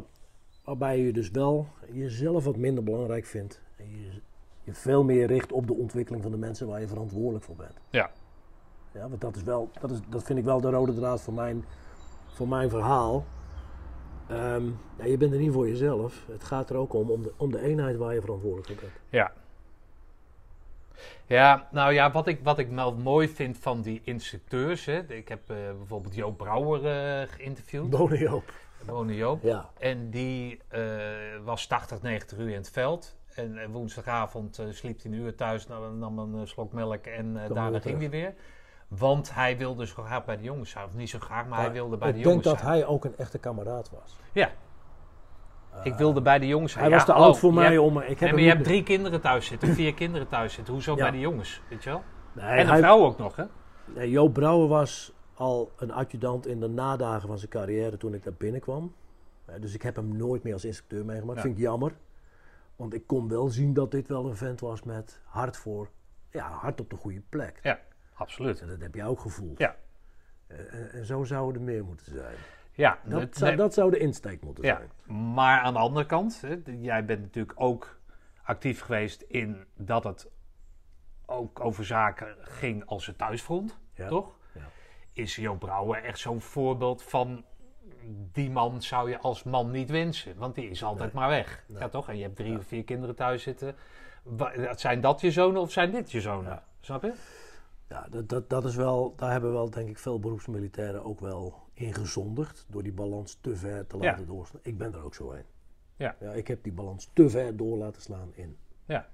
waarbij je dus wel jezelf wat minder belangrijk vindt. En je, je veel meer richt op de ontwikkeling van de mensen waar je verantwoordelijk voor bent. Ja. Ja, want dat, is wel, dat, is, dat vind ik wel de rode draad voor mijn, voor mijn verhaal. Ehm, ja, je bent er niet voor jezelf. Het gaat er ook om, om de, om de eenheid waar je verantwoordelijk voor bent. Ja. Ja, nou ja, wat ik, wat ik wel mooi vind van die instructeurs. Hè, ik heb eh, bijvoorbeeld Joop Brouwer eh, geïnterviewd. Bonen op. Wonen Joop. Ja. En die eh, was 80, 90 uur in het veld. En eh, woensdagavond eh, sliep hij een uur thuis, nam, nam een slok melk en daarna ging hij weer. Want hij wilde zo graag bij de jongens zijn. Of niet zo graag, maar hij wilde bij ik de denk jongens dat zijn. hij ook een echte kameraad was. Ja, ik wilde bij de jongens zijn. Hij Ja, was te oud voor mij hebt- om... Ik heb Nee, maar je hebt drie kinderen thuis zitten, vier kinderen thuis zitten. Hoezo Ja. bij de jongens, weet je wel? Nee, en een hij- vrouw ook nog, hè? Nee, Joop Brouwer was al een adjudant in de nadagen van zijn carrière toen ik daar binnenkwam. Dus ik heb hem nooit meer als instructeur meegemaakt. Ja. Vind ik jammer. Want ik kon wel zien dat dit wel een vent was met hart voor... Ja, hart op de goede plek. Ja, absoluut. En dat heb je ook gevoeld. Ja. En, en zo zou er meer moeten zijn. Ja, Dat, het- zou, nee, dat zou de insteek moeten ja. zijn. maar aan de andere kant, hè, jij bent natuurlijk ook actief geweest in dat het ook over zaken ging als het thuisfront, Ja. toch? Ja. Is Joop Brouwer echt zo'n voorbeeld van die man zou je als man niet wensen, want die is altijd maar weg. Nee. Ja, toch? En je hebt drie of vier kinderen thuis zitten. Zijn dat je zonen of zijn dit je zonen? Ja. Snap je? Ja, dat, dat, dat is wel, daar hebben wel denk ik veel beroepsmilitairen ook wel in gezondigd. Door die balans te ver te Ja. laten doorslaan. Ik ben er ook zo een. Ja. ja. Ik heb die balans te ver door laten slaan in. Ja.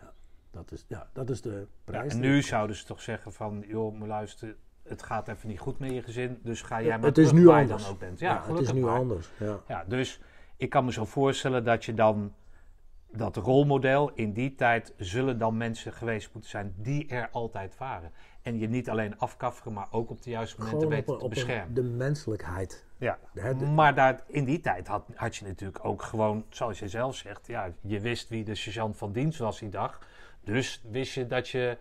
Ja, dat is, ja, dat is de Ja, prijs. en nu zouden ze toch zeggen van, joh, maar luister, het gaat even niet goed met je gezin, dus ga jij Ja, maar het is nu waar je anders. dan ook bent. ja, Ja, het is nu maar. anders. Ja. Ja, dus ik kan me zo voorstellen dat je dan dat rolmodel in die tijd zullen dan mensen geweest moeten zijn die er altijd waren. En je niet alleen afkafferen, maar ook op de juiste momenten weten op, te een- beschermen. de menselijkheid. Ja. De- Maar daar, in die tijd had, had je natuurlijk ook gewoon, zoals je zelf zegt, ja, je wist wie de sergeant van dienst was die dag. Dus wist je dat, je,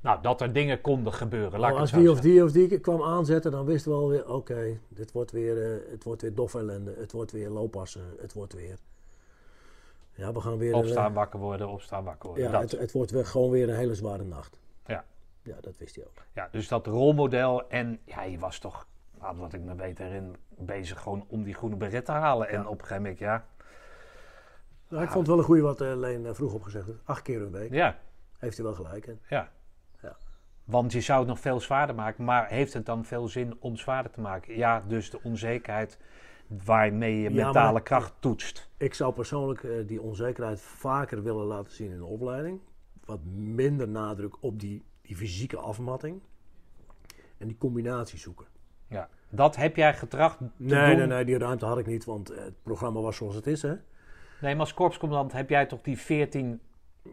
nou, dat er dingen konden gebeuren. Laat Oh, als die of die of die kwam aanzetten, dan wisten we alweer, oké, dit wordt weer, eh, het wordt weer dof ellende, het wordt weer looppassen, het wordt weer... Ja, we gaan weer... een, Opstaan, wakker worden, opstaan, wakker worden. Ja, dat. het, het wordt weer gewoon weer een hele zware nacht. Ja. Ja, dat wist hij ook. Ja, dus dat rolmodel. En ja, je was toch, wat ik me weet erin, bezig gewoon om die groene beret te halen. En op een gegeven moment, ja. Nou, ik vond het wel een goede wat eh, Leen eh, vroeg opgezegd heeft. Acht keer een week. Ja, Heeft hij wel gelijk ja. Ja. Want je zou het nog veel zwaarder maken. Maar heeft het dan veel zin om zwaarder te maken? Ja, dus de onzekerheid waarmee je mentale kracht toetst. Ik zou persoonlijk eh, die onzekerheid vaker willen laten zien in de opleiding. Wat minder nadruk op die, die fysieke afmatting. En die combinatie zoeken. Ja. Dat heb jij getracht te Nee, doen. nee, nee, die ruimte had ik niet, want het programma was zoals het is. Hè? Nee, maar als korpscommandant heb jij toch die 14...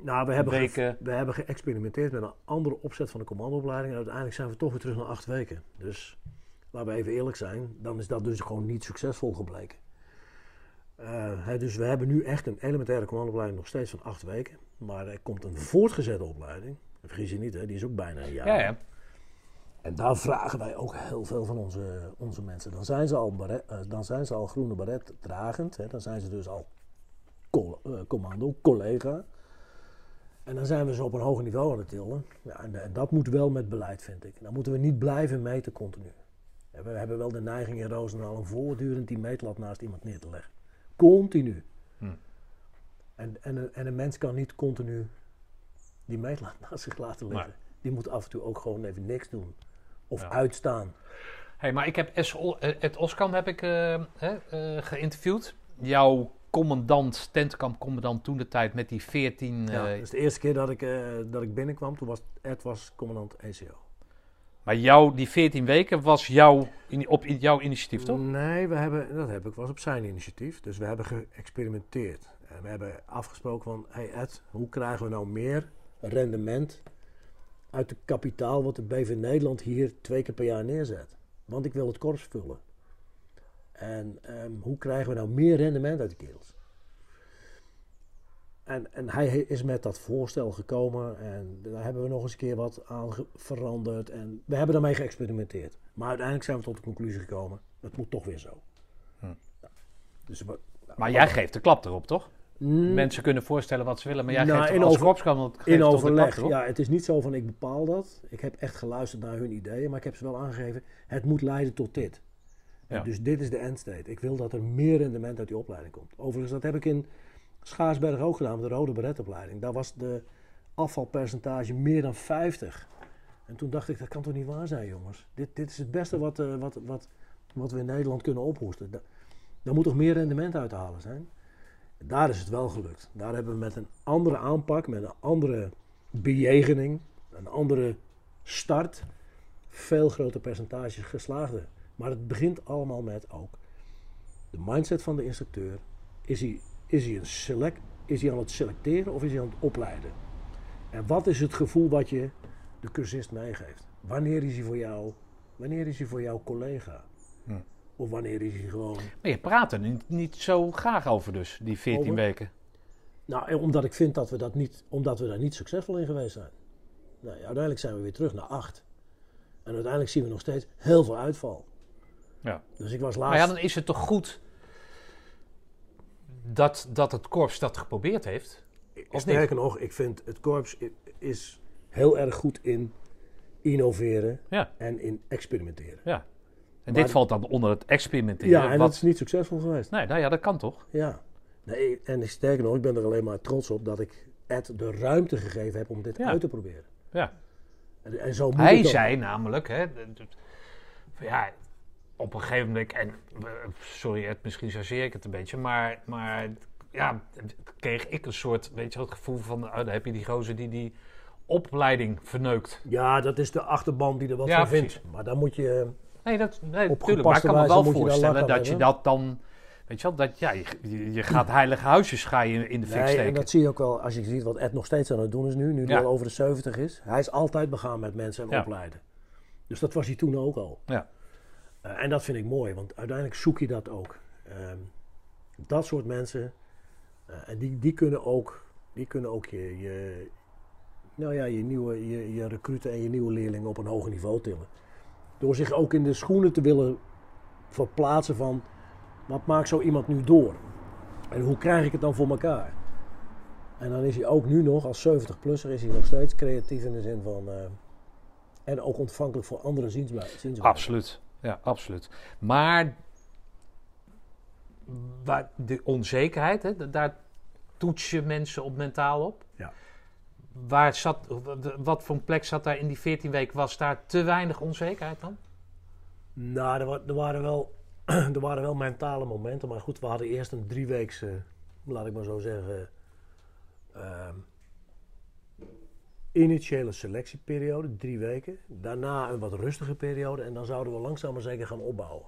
Nou, we hebben, Weken. we hebben geëxperimenteerd met een andere opzet van de commandoopleiding. En uiteindelijk zijn we toch weer terug naar acht weken. Dus laten we even eerlijk zijn, dan is dat dus gewoon niet succesvol gebleken. Eh, hè, dus we hebben nu echt een elementaire commandoopleiding nog steeds van acht weken. Maar er komt een voortgezette opleiding. Vergis je niet, hè, die is ook bijna een jaar. Ja, ja. En daar vragen wij ook heel veel van onze, onze mensen. Dan zijn ze al, baret, eh, dan zijn ze al groene baret dragend. Hè. Dan zijn ze dus al eh, commando, collega. En dan zijn we ze op een hoger niveau aan het tillen. Ja, en, en dat moet wel met beleid, vind ik. Dan moeten we niet blijven meten continu. We hebben wel de neiging in Roosendaal om voortdurend die meetlat naast iemand neer te leggen. Continu. Hm. En, en, een- en een mens kan niet continu die meetlat naast zich laten liggen. Die moet af en toe ook gewoon even niks doen. Of Ja. uitstaan. Hey, maar ik heb. O- eh, Ed Oskan heb ik eh, eh, geïnterviewd. Jouw commandant, tentkampcommandant toen de tijd met die 14... Ja, dat is de eerste keer dat ik, eh, dat ik binnenkwam. Toen was Ed was commandant ECO. Maar jouw, die 14 weken was jouw, in- op in- jouw initiatief, toch? Nee, we hebben, dat heb ik was op zijn initiatief. Dus we hebben geëxperimenteerd. En we hebben afgesproken van, hey Ed, hoe krijgen we nou meer rendement uit het kapitaal wat de BV Nederland hier twee keer per jaar neerzet? Want ik wil het korps vullen. En ehm, hoe krijgen we nou meer rendement uit de kerels? En, en hij is met dat voorstel gekomen en daar hebben we nog eens een keer wat aan veranderd. En we hebben daarmee geëxperimenteerd. Maar uiteindelijk zijn we tot de conclusie gekomen, het moet toch weer zo. Hm. Ja. Dus, we- Maar jij geeft de klap erop, toch? Mm, Mensen kunnen voorstellen wat ze willen, maar jij Nou, geeft in als over- geeft in de overleg. erop? Ja, het is niet zo van ik bepaal dat. Ik heb echt geluisterd naar hun ideeën, maar ik heb ze wel aangegeven. Het moet leiden tot dit. Dus dit is de endstate. Ik wil dat er meer rendement uit die opleiding komt. Overigens, dat heb ik in Schaarsberg ook gedaan, met de Rode Beretopleiding. Daar was de afvalpercentage meer dan 50. En toen dacht ik, dat kan toch niet waar zijn, jongens? Dit, dit is het beste wat, eh, wat, wat, wat we in Nederland kunnen ophoesten. Da- Daar moet toch meer rendement uit te halen zijn? Daar is het wel gelukt. Daar hebben we met een andere aanpak, met een andere bejegening, een andere start, veel groter percentages geslaagden. Maar het begint allemaal met ook de mindset van de instructeur. Is hij, is hij, een select, is hij aan het selecteren of is hij aan het opleiden? En wat is het gevoel wat je de cursist meegeeft? Wanneer is hij voor jou, wanneer is hij voor jouw collega? Hm. Of wanneer is hij gewoon Maar je praat er niet, niet zo graag over dus, die 14 Over? weken. Nou, omdat ik vind dat we, dat niet, omdat we daar niet succesvol in geweest zijn. Nou, ja, uiteindelijk zijn we weer terug naar acht. En uiteindelijk zien we nog steeds heel veel uitval. Ja. Dus ik was Maar laatst... ja, dan is het toch goed dat, dat het korps dat geprobeerd heeft? of Sterker nog, ik vind het korps is heel erg goed in innoveren Ja, en in experimenteren. ja. En Maar- dit valt dan onder het experimenteren. Ja, en wat... dat is niet succesvol geweest. Nee, nou ja, dat kan toch? Ja. Nee, en ik- sterker nog, ik ben er alleen maar trots op dat ik Ed de ruimte gegeven heb om dit Ja. uit te proberen. Ja. En, en zo moet Hij zei namelijk, hè, ja, op een gegeven moment, en eh, sorry, Ed, misschien chargeer ik het een beetje, maar, maar ja, kreeg ik een soort, weet je, wel, het gevoel van, oh, dan heb je die gozer die die opleiding verneukt. Ja, dat is de achterban die er wat Ja, van vindt. Maar dan moet je... Nee, dat, nee Op maar ik kan me wel daar voorstellen dat je dat dan, weet je wel, dat ja, je, je- je gaat heilige huisjes ga je in de fik Nee, steken. en dat zie je ook wel als je ziet wat Ed nog steeds aan het doen is nu. Nu hij Ja. al over de 70 is. Hij is altijd begaan met mensen en Ja. opleiden. Dus dat was hij toen ook al. Ja. Eh, en dat vind ik mooi, want uiteindelijk zoek je dat ook. Ehm, dat soort mensen, eh, en die, die kunnen ook, die kunnen ook je, nou ja, je, nieuwe, je, je recruten en je nieuwe leerlingen op een hoger niveau tillen. Door zich ook in de schoenen te willen verplaatsen van, wat maakt zo iemand nu door? En hoe krijg ik het dan voor elkaar? En dan is hij ook nu nog, als 70-plusser, is hij nog steeds creatief in de zin van... eh, en ook ontvankelijk voor andere zienswijzen. Absoluut, ja, absoluut. Maar waar de onzekerheid, hè, da- daar toets je mensen op mentaal op. Ja. Waar zat, wat voor een plek zat daar in die 14 weken? Was daar te weinig onzekerheid dan? Nou, er, er, waren wel, er waren wel mentale momenten. Maar goed, we hadden eerst een drieweekse, laat ik maar zo zeggen, ehm, initiële selectieperiode, drie weken. Daarna een wat rustige periode en dan zouden we langzaam maar zeker gaan opbouwen.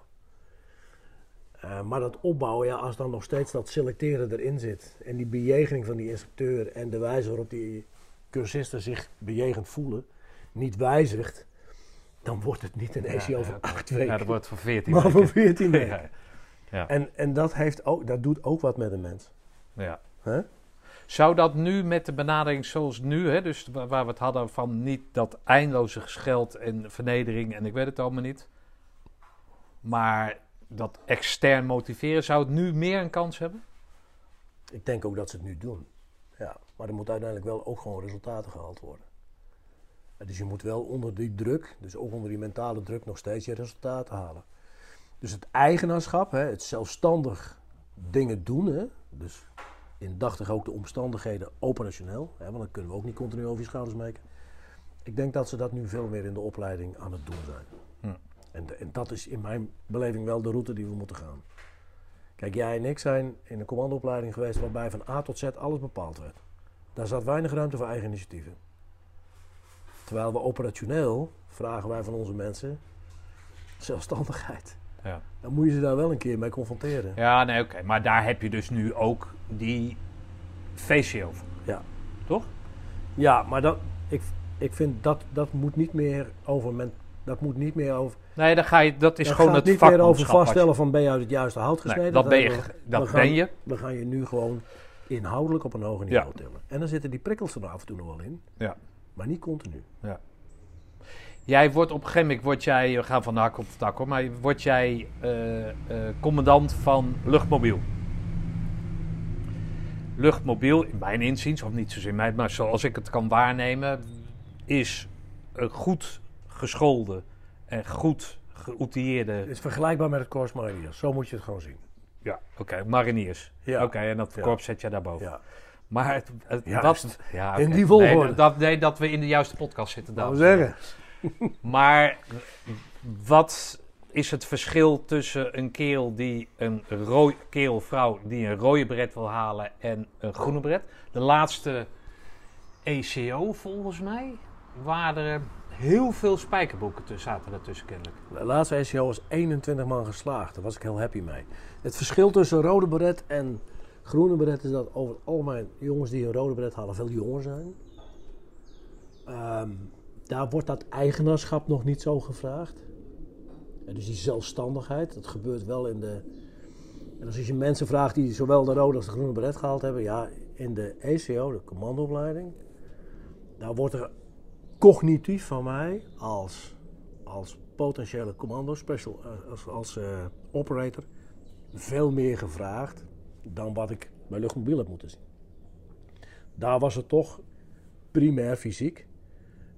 Eh, maar dat opbouwen, ja, als dan nog steeds dat selecteren erin zit en die bejegening van die instructeur en de wijze waarop die cursisten zich bejegend voelen, niet wijzigt, dan wordt het niet een ACO van acht weken. Ja, dat wordt voor 14 Maar weken. voor 14 weken. Ja, ja, En, en dat, heeft ook, dat doet ook wat met een mens. ja. Hè? Zou dat nu met de benadering zoals nu, hè, dus wa- waar we het hadden van niet dat eindeloze gescheld en vernedering en ik weet het allemaal niet, maar dat extern motiveren, zou het nu meer een kans hebben? Ik denk ook dat ze het nu doen. Ja, maar er moet uiteindelijk wel ook gewoon resultaten gehaald worden. En Dus je moet wel onder die druk, dus ook onder die mentale druk, nog steeds je resultaten halen. Dus het eigenaarschap, hè, het zelfstandig dingen doen, hè, dus indachtig ook de omstandigheden operationeel, hè, want dan kunnen we ook niet continu over je schouders maken. Ik denk dat ze dat nu veel meer in de opleiding aan het doen zijn. Hm. En, de- en dat is in mijn beleving wel de route die we moeten gaan. Kijk, jij en ik zijn in een commandoopleiding geweest waarbij van A tot Z alles bepaald werd. Daar zat weinig ruimte voor eigen initiatieven. Terwijl we operationeel vragen wij van onze mensen zelfstandigheid. Ja. Dan moet je ze daar wel een keer mee confronteren. Ja, nee, oké. Maar daar heb je dus nu ook die VCO voor. Ja. Toch? Ja, maar dat, ik, ik vind dat dat moet niet meer over men, dat moet niet meer over. Nee, dan ga je, dat is dat gewoon het niet meer over vaststellen van ben je uit het juiste hout gesneden. Nee, dat ben je. we- Dat we gaan- ben je. We gaan je nu gewoon inhoudelijk op een hoger niveau tillen. En dan zitten die prikkels er af en toe nog wel in, Ja. maar niet continu. Jij wordt op een gegeven moment, word jij, we gaan van de hak op de tak hoor, maar word jij eh, eh, commandant van luchtmobiel. Luchtmobiel, in mijn inziens, of niet zozeer mij, maar zoals ik het kan waarnemen, is een goed geschoolde en goed geoutilleerde, Het is vergelijkbaar met het Corps Mariniers. Zo moet je het gewoon zien. ja, oké, mariniers. Ja. Oké, en dat Ja. korps zet je daarboven. Ja. Maar het, ja, In die volgorde. Nee, dat, nee, dat we in de juiste podcast zitten. Dames en zeggen. Maar wat is het verschil tussen een kerel die een rooi, kerel vrouw die een rode beret wil halen en een groene beret? De laatste ECO volgens mij waren er heel veel spijkerboeken tussen zaten ertussen kennelijk. De laatste ECO was 21 man geslaagd. Daar was ik heel happy mee. Het verschil tussen rode beret en groene beret is dat over het algemeen jongens die een rode beret halen veel jonger zijn. Ehm, daar wordt dat eigenaarschap nog niet zo gevraagd. En dus die zelfstandigheid, dat gebeurt wel in de. En als je mensen vraagt die zowel de rode als de groene beret gehaald hebben, ja, in de ECO, de commandoopleiding, daar wordt er cognitief van mij als, als potentiële commando, special, eh, als, als eh, operator, veel meer gevraagd dan wat ik bij luchtmobiel heb moeten zien. Daar was het toch primair fysiek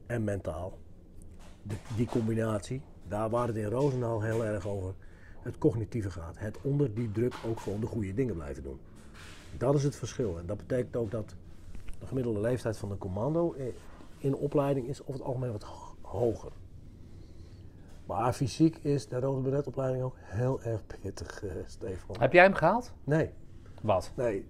en mentaal. De- die combinatie, daar waar het in Roosendaal heel erg over het cognitieve gaat. Het onder die druk ook gewoon de goede dingen blijven doen. Dat is het verschil. En dat betekent ook dat de gemiddelde leeftijd van een commando in, in opleiding is over het algemeen wat ho- hoger. Maar fysiek is de rode beretopleiding ook heel erg pittig, eh, Stefan. Heb jij hem gehaald? Nee, Wat? nee.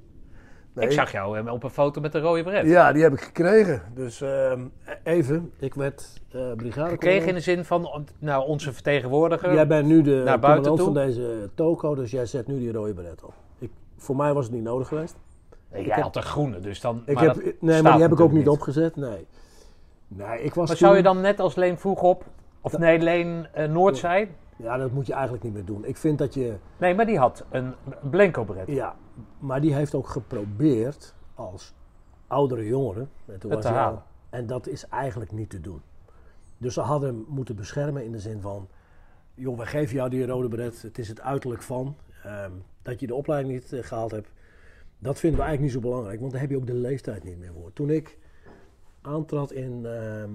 Nee. Ik zag jou eh, op een foto met een rode beret. Ja, die heb ik gekregen. Dus ehm, even, ik werd eh brigade. Gekregen in de zin van nou, onze vertegenwoordiger. Jij bent nu de naar buiten commandant van deze toko, dus jij zet nu die rode beret op. Ik, voor mij was het niet nodig geweest. Nee, ik jij heb- had een groene, dus dan. Ik maar heb, dat nee, maar die heb ik ook niet opgezet. Nee. Nee, ik was Maar zou je dan net als Leen vroeg op, of nee, Leen eh, Noord zei? Ja, dat moet je eigenlijk niet meer doen. Ik vind dat je... Nee, maar die had een blanco beret. Ja, maar die heeft ook geprobeerd als oudere jongeren. En, toen Het was te halen. en dat is eigenlijk niet te doen. Dus ze hadden hem moeten beschermen in de zin van... joh, wij geven jou die rode beret. Het is het uiterlijk van. ehm, dat je de opleiding niet eh, gehaald hebt. Dat vinden we eigenlijk niet zo belangrijk. Want daar heb je ook de leeftijd niet meer voor. Toen ik aantrad in ehm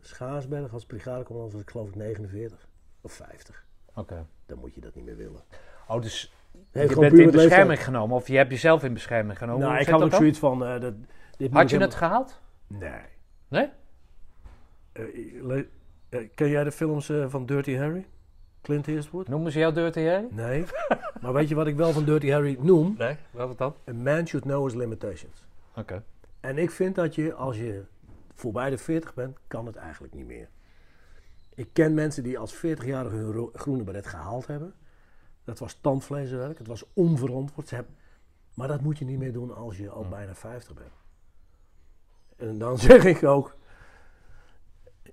Schaarsberg als brigadecommandant... was ik geloof ik 49 of 50. Oké. Dan moet je dat niet meer willen. Oh, dus je bent in leeftijd- bescherming genomen, of je hebt jezelf in bescherming genomen. Nou, Hoe ik had ook zoiets van... eh, dat, dit moet Had je het gehaald? Nee. Nee? Eh, eh, ken jij de films eh, van Dirty Harry? Clint Eastwood? Noemen ze jou Dirty Harry? Nee. maar weet je wat ik wel van Dirty Harry noem? Nee. Wat dan? A man should know his limitations. Oké. En ik vind dat je, als je voorbij de 40 bent, kan het eigenlijk niet meer. Ik ken mensen die als 40-jarige hun ro- groene beret gehaald hebben. Dat was tandvleeswerk, het was onverantwoord. Ze hebben, maar dat moet je niet meer doen als je al Hm. bijna 50 bent. En dan zeg ik ook,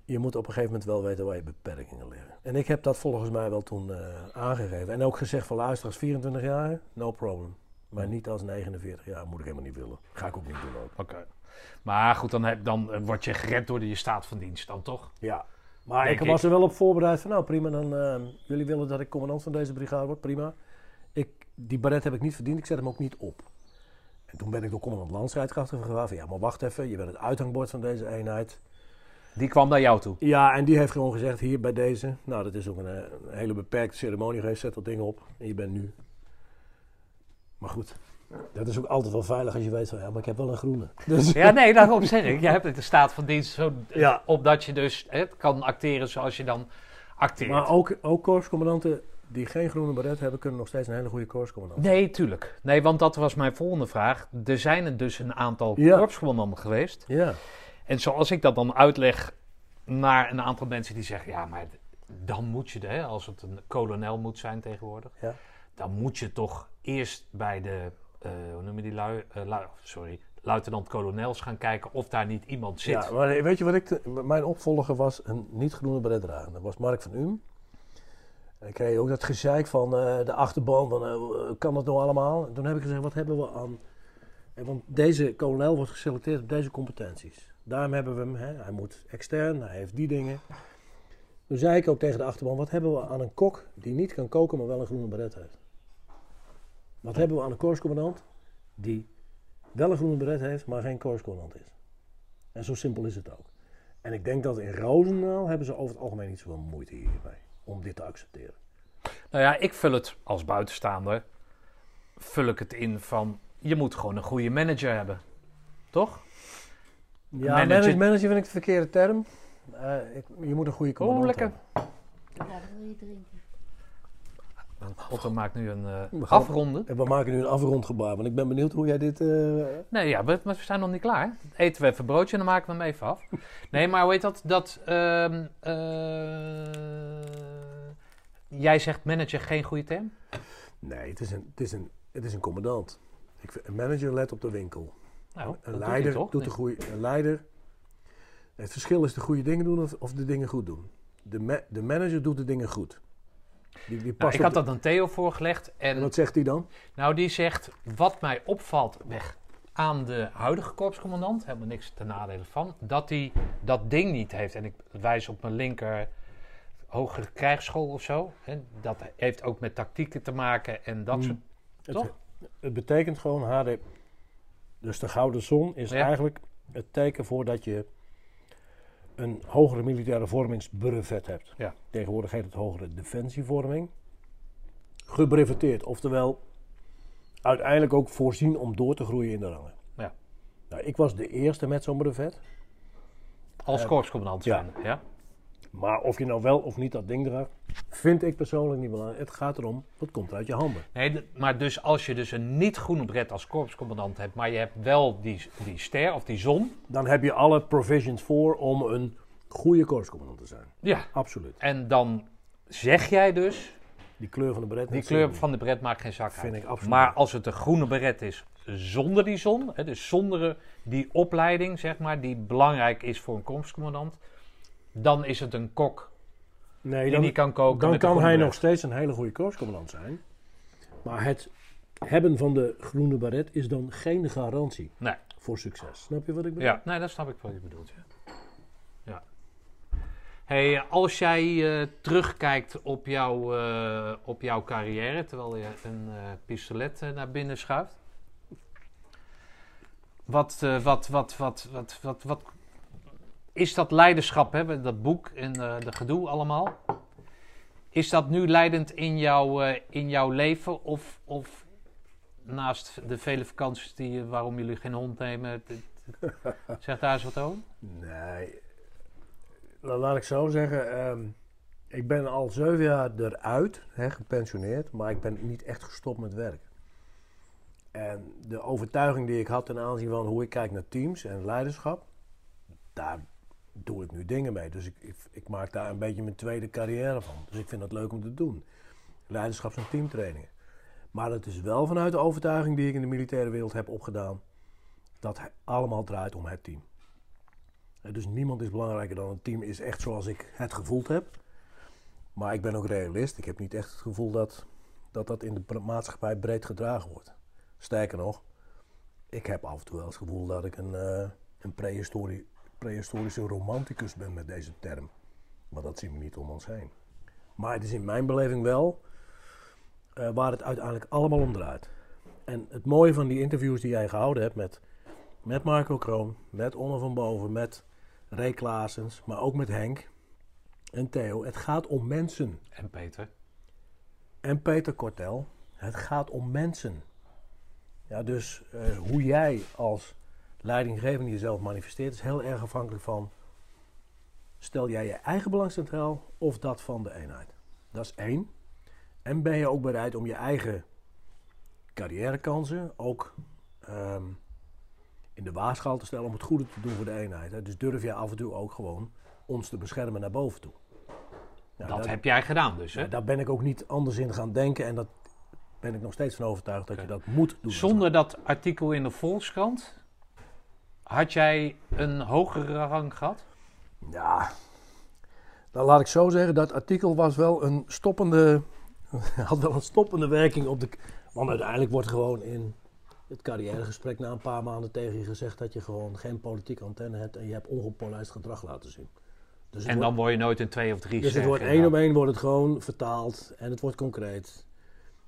je moet op een gegeven moment wel weten waar je beperkingen liggen. En ik heb dat volgens mij wel toen eh, aangegeven. En ook gezegd van luister, als 24 jaar, no problem. Maar niet als 49 jaar, moet ik helemaal niet willen. Ga ik ook niet doen ook. Oké. Maar goed, dan, heb, dan eh, word je gered door je staat van dienst dan toch? Ja, maar ik was er wel op voorbereid van, nou prima, dan eh, jullie willen dat ik commandant van deze brigade word, prima. Ik, die baret heb ik niet verdiend, ik zet hem ook niet op. En toen ben ik door commandant landstrijdkrachten gevraagd van, ja maar wacht even, je bent het uithangbord van deze eenheid. Die kwam naar jou toe. Ja, en die heeft gewoon gezegd, hier bij deze, nou dat is ook een, eh, een hele beperkte ceremonie geweest, zet dat ding op en je bent nu. Maar goed, dat is ook altijd wel veilig als je weet van, ja maar ik heb wel een groene. Dus, Ja, nee, daarom zeg ik. Je hebt de staat van dienst zo, Ja. opdat je dus hè, kan acteren zoals je dan acteert. maar ook, ook korpscommandanten die geen groene baret hebben, kunnen nog steeds een hele goede korpscommandant. Nee, tuurlijk. Nee, want dat was mijn volgende vraag. Er zijn er dus een aantal Ja. korpscommandanten geweest. Ja. En zoals ik dat dan uitleg naar een aantal mensen die zeggen: ja, maar dan moet je, hè, als het een kolonel moet zijn tegenwoordig, Ja. dan moet je toch eerst bij de, eh, hoe noem je die lui, lui- sorry, luitenant-kolonels gaan kijken of daar niet iemand zit. Ja, weet je wat ik... mijn opvolger was een niet-groene beretdrager. Dat was Mark van Um. En kreeg ook dat gezeik van eh, de achterban, van kan dat nou allemaal? En toen heb ik gezegd, wat hebben we aan... Want deze kolonel wordt geselecteerd op deze competenties. Daarom hebben we hem, hè, hij moet extern, hij heeft die dingen. Toen zei ik ook tegen de achterban, wat hebben we aan een kok die niet kan koken, maar wel een groene beret heeft? Wat hebben we aan een korpscommandant die wel een groene beret heeft, maar geen korpscommandant is? En zo simpel is het ook. En ik denk dat in Roosendaal hebben ze over het algemeen niet zoveel moeite hiermee. Om dit te accepteren. Nou ja, ik vul het als buitenstaander, vul ik het in van, je moet gewoon een goede manager hebben. Toch? Ja, Manager- vind ik de verkeerde term. Eh, ik, je moet een goede commandant lekker. hebben. Ja, dat wil je drinken. Otto maakt nu een eh, We gaan- afronde. En we maken nu een afrondgebaar, want ik ben benieuwd hoe jij dit... eh, Nee, ja, we, maar we zijn nog niet klaar. Eten we even een broodje en dan maken we hem even af. Nee, maar hoe heet dat? dat ehm, eh, jij zegt manager geen goede term? Nee, het is een, het is een, het is een commandant. Ik vind, een manager let op de winkel. Nou, een doet leider doet de goede... Een leider... Het verschil is de goede dingen doen of, of de dingen goed doen. De, ma- de manager doet de dingen goed. Die, die Nou, ik had dat aan Theo voorgelegd en Wat zegt hij dan? nou, die zegt wat mij opvalt weg aan de huidige korpscommandant, helemaal niks ten nadele van, dat hij dat ding niet heeft. En ik wijs op mijn linker hogere krijgsschool of zo. Hè. Dat heeft ook met tactieken te maken en dat Hmm. soort... Het, Toch? het betekent gewoon HD. Dus de gouden zon is Ja. eigenlijk het teken voor dat je een hogere militaire vormingsbrevet hebt. Ja. Tegenwoordig heet het hogere defensievorming. Gebreveteerd, oftewel uiteindelijk ook voorzien om door te groeien in de rangen. Ja. Nou, ik was de eerste met zo'n brevet. Als Eh, korpscommandant ja. Ja. Maar of je nou wel of niet dat ding draagt, vind ik persoonlijk niet belangrijk. Het gaat erom, wat komt uit je handen. Nee, maar dus als je dus een niet-groene bret als korpscommandant hebt, maar je hebt wel die, die ster of die zon. Dan heb je alle provisions voor om een goede korpscommandant te zijn. Ja. Absoluut. En dan zeg jij dus, Die kleur van de beret. die kleur van de bret maakt geen zak uit. Vind ik absoluut. Maar als het een groene beret is zonder die zon, hè, dus zonder die opleiding, zeg maar, die belangrijk is voor een korpscommandant, dan is het een kok Nee, die dan, niet kan koken. dan met kan hij nog steeds een hele goede korpscommandant zijn. Maar het hebben van de groene baret is dan geen garantie Nee. voor succes. Snap je wat ik bedoel? Ja, nee, dat snap ik wat je bedoelt. Ja. ja. Hey, als jij eh, terugkijkt op, jouw eh, op jouw carrière, terwijl je een eh, pistolet naar binnen schuift. Wat, wat, wat, wat, wat, wat, wat is dat leiderschap, hè, dat boek en eh, de gedoe allemaal? Is dat nu leidend in, jouw eh, in jouw leven of, of naast de vele vakanties die, je- waarom jullie geen hond nemen, d- d- zeg daar eens wat over? Nee. Laat ik zo zeggen. ehm, ik ben al zeven jaar eruit, hè, gepensioneerd. Maar ik ben niet echt gestopt met werk. En de overtuiging die ik had ten aanzien van hoe ik kijk naar teams en leiderschap. Daar doe ik nu dingen mee. Dus ik, ik, maak daar een beetje mijn tweede carrière van. Dus ik vind dat leuk om te doen. Leiderschaps- en teamtrainingen. Maar het is wel vanuit de overtuiging die ik in de militaire wereld heb opgedaan. Dat het allemaal draait om het team. Eh, Dus niemand is belangrijker dan het team, is echt zoals ik het gevoeld heb. Maar ik ben ook realist. Ik heb niet echt het gevoel dat dat, dat in de maatschappij breed gedragen wordt. Sterker nog, ik heb af en toe wel het gevoel dat ik een, eh, een prehistori- prehistorische romanticus ben met deze term. Maar dat zien we niet om ons heen. Maar het is in mijn beleving wel eh, waar het uiteindelijk allemaal om draait. En het mooie van die interviews die jij gehouden hebt met, met Marco Kroon, met Onno van Boven, met Ray Klaasens, maar ook met Henk en Theo. Het gaat om mensen. En Peter? En Peter Kortel. Het gaat om mensen. Ja, dus eh, hoe jij als leidinggevende jezelf manifesteert is heel erg afhankelijk van... Stel jij je eigen belang centraal of dat van de eenheid? Dat is één. En ben je ook bereid om je eigen carrièrekansen ook ehm, in de waagschaal te stellen om het goede te doen voor de eenheid. Hè. Dus durf je af en toe ook gewoon ons te beschermen naar boven toe. Ja, dat heb jij gedaan dus, hè? ja, daar ben ik ook niet anders in gaan denken en dat ben ik nog steeds van overtuigd dat je dat moet doen. Zonder dat artikel in de Volkskrant, had jij een hogere rang gehad? Ja, dan laat ik zo zeggen, dat artikel was wel een stoppende, had wel een stoppende werking op de... Want uiteindelijk wordt gewoon in het carrièregesprek na een paar maanden tegen je gezegd dat je gewoon geen politieke antenne hebt en je hebt ongepolijst gedrag laten zien. Dus En dan word je nooit een twee of drie Dus het wordt één op één wordt het gewoon vertaald en het wordt concreet.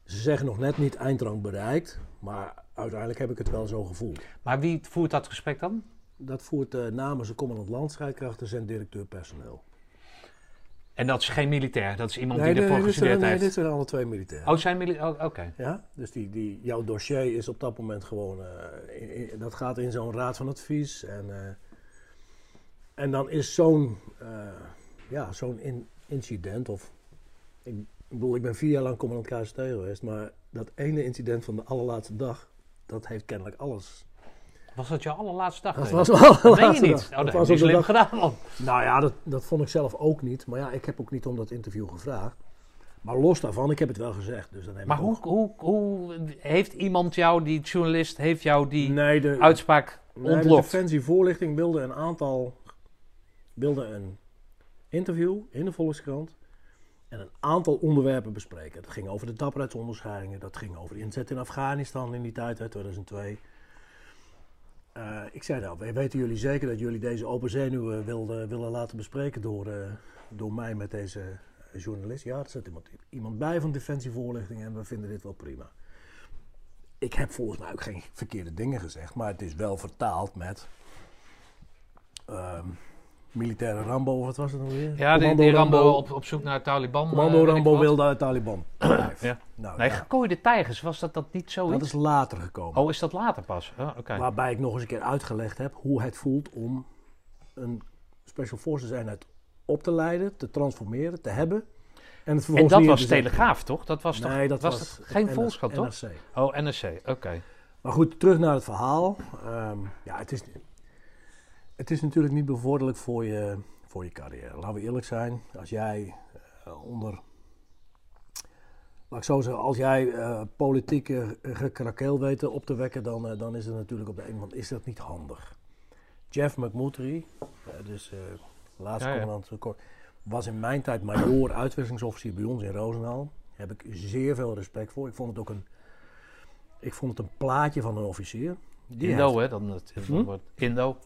Ze zeggen nog net niet eindrang bereikt, maar uiteindelijk heb ik het wel zo gevoeld. Maar wie voert dat gesprek dan? Dat voert uh, namens de commandant landstrijdkrachten zijn directeur personeel. En dat is geen militair, dat is iemand Nee, die ervoor dit, gestudeerd nee, heeft. dit zijn alle twee militairen. Oh, zijn militair? Oh, Oké. Ja? Dus die, die, jouw dossier is op dat moment gewoon. eh, in- in- dat gaat in zo'n raad van advies. En, eh, en dan is zo'n eh, ja, zo'n in- incident. Of, ik, ik bedoel, ik ben vier jaar lang commandant KST geweest. Maar dat ene incident van de allerlaatste dag. Dat heeft kennelijk alles. Was dat je allerlaatste dag? Dat was wel Dat meen je niet. dag. Oh, Dat was heb slim dag- gedaan, man. Nou ja, dat, dat vond ik zelf ook niet. Maar ja, ik heb ook niet om dat interview gevraagd. Maar los daarvan, ik heb het wel gezegd. Dus dan heb Maar ik hoe, hoe, hoe heeft iemand jou, die journalist, heeft jou die Nee, de, uitspraak Nee, de ontlokt? Defensie Voorlichting wilde een aantal. wilde een interview in de Volkskrant. En een aantal onderwerpen bespreken. Dat ging over de dapperheidsonderscheidingen. Dat ging over de inzet in Afghanistan in die tijd, hè, 2002. Eh, ik zei nou, weten jullie zeker dat jullie deze open zenuwen wilden, willen laten bespreken door, eh, door mij met deze journalist? Ja, er zit iemand, iemand bij van Defensie Voorlichting en we vinden dit wel prima. Ik heb volgens mij ook geen verkeerde dingen gezegd, maar het is wel vertaald met ehm, militaire Rambo, of wat was het nou weer? Ja, die, die Rambo op, op zoek naar Taliban. Commando eh, Rambo wilde uit Taliban. Ja. Nou, Nee, ja, gekooide tijgers, was dat, dat niet zoiets? dat is later gekomen. Oh, is dat later pas? Oh. Waarbij ik nog eens een keer uitgelegd heb hoe het voelt om een Special Forces eenheid op te leiden, te transformeren, te hebben. En, het En vervolgens dat was. Telegraaf, toch? Dat was toch Nee, dat was, geen. Volkskrant, toch? NRC. Oh, NRC, oké. Maar goed, terug naar het verhaal. Ehm, ja, het is, het is natuurlijk niet bevorderlijk voor je, voor je carrière. Laten we eerlijk zijn. Als jij eh, onder... Laat ik zo zeggen, als jij eh, politieke gekrakeel weet op te wekken, dan, eh, dan is het natuurlijk op de een moment is dat niet handig. Jeff McMurtry, eh, dus laatste Ja, commandant, was in mijn tijd majoor uitwisselingsofficier bij ons in Roosendaal. Daar heb ik zeer veel respect voor. Ik vond het ook een, ik vond het een plaatje van een officier. Die Indo, hè? Dan het, het Hm? Indo.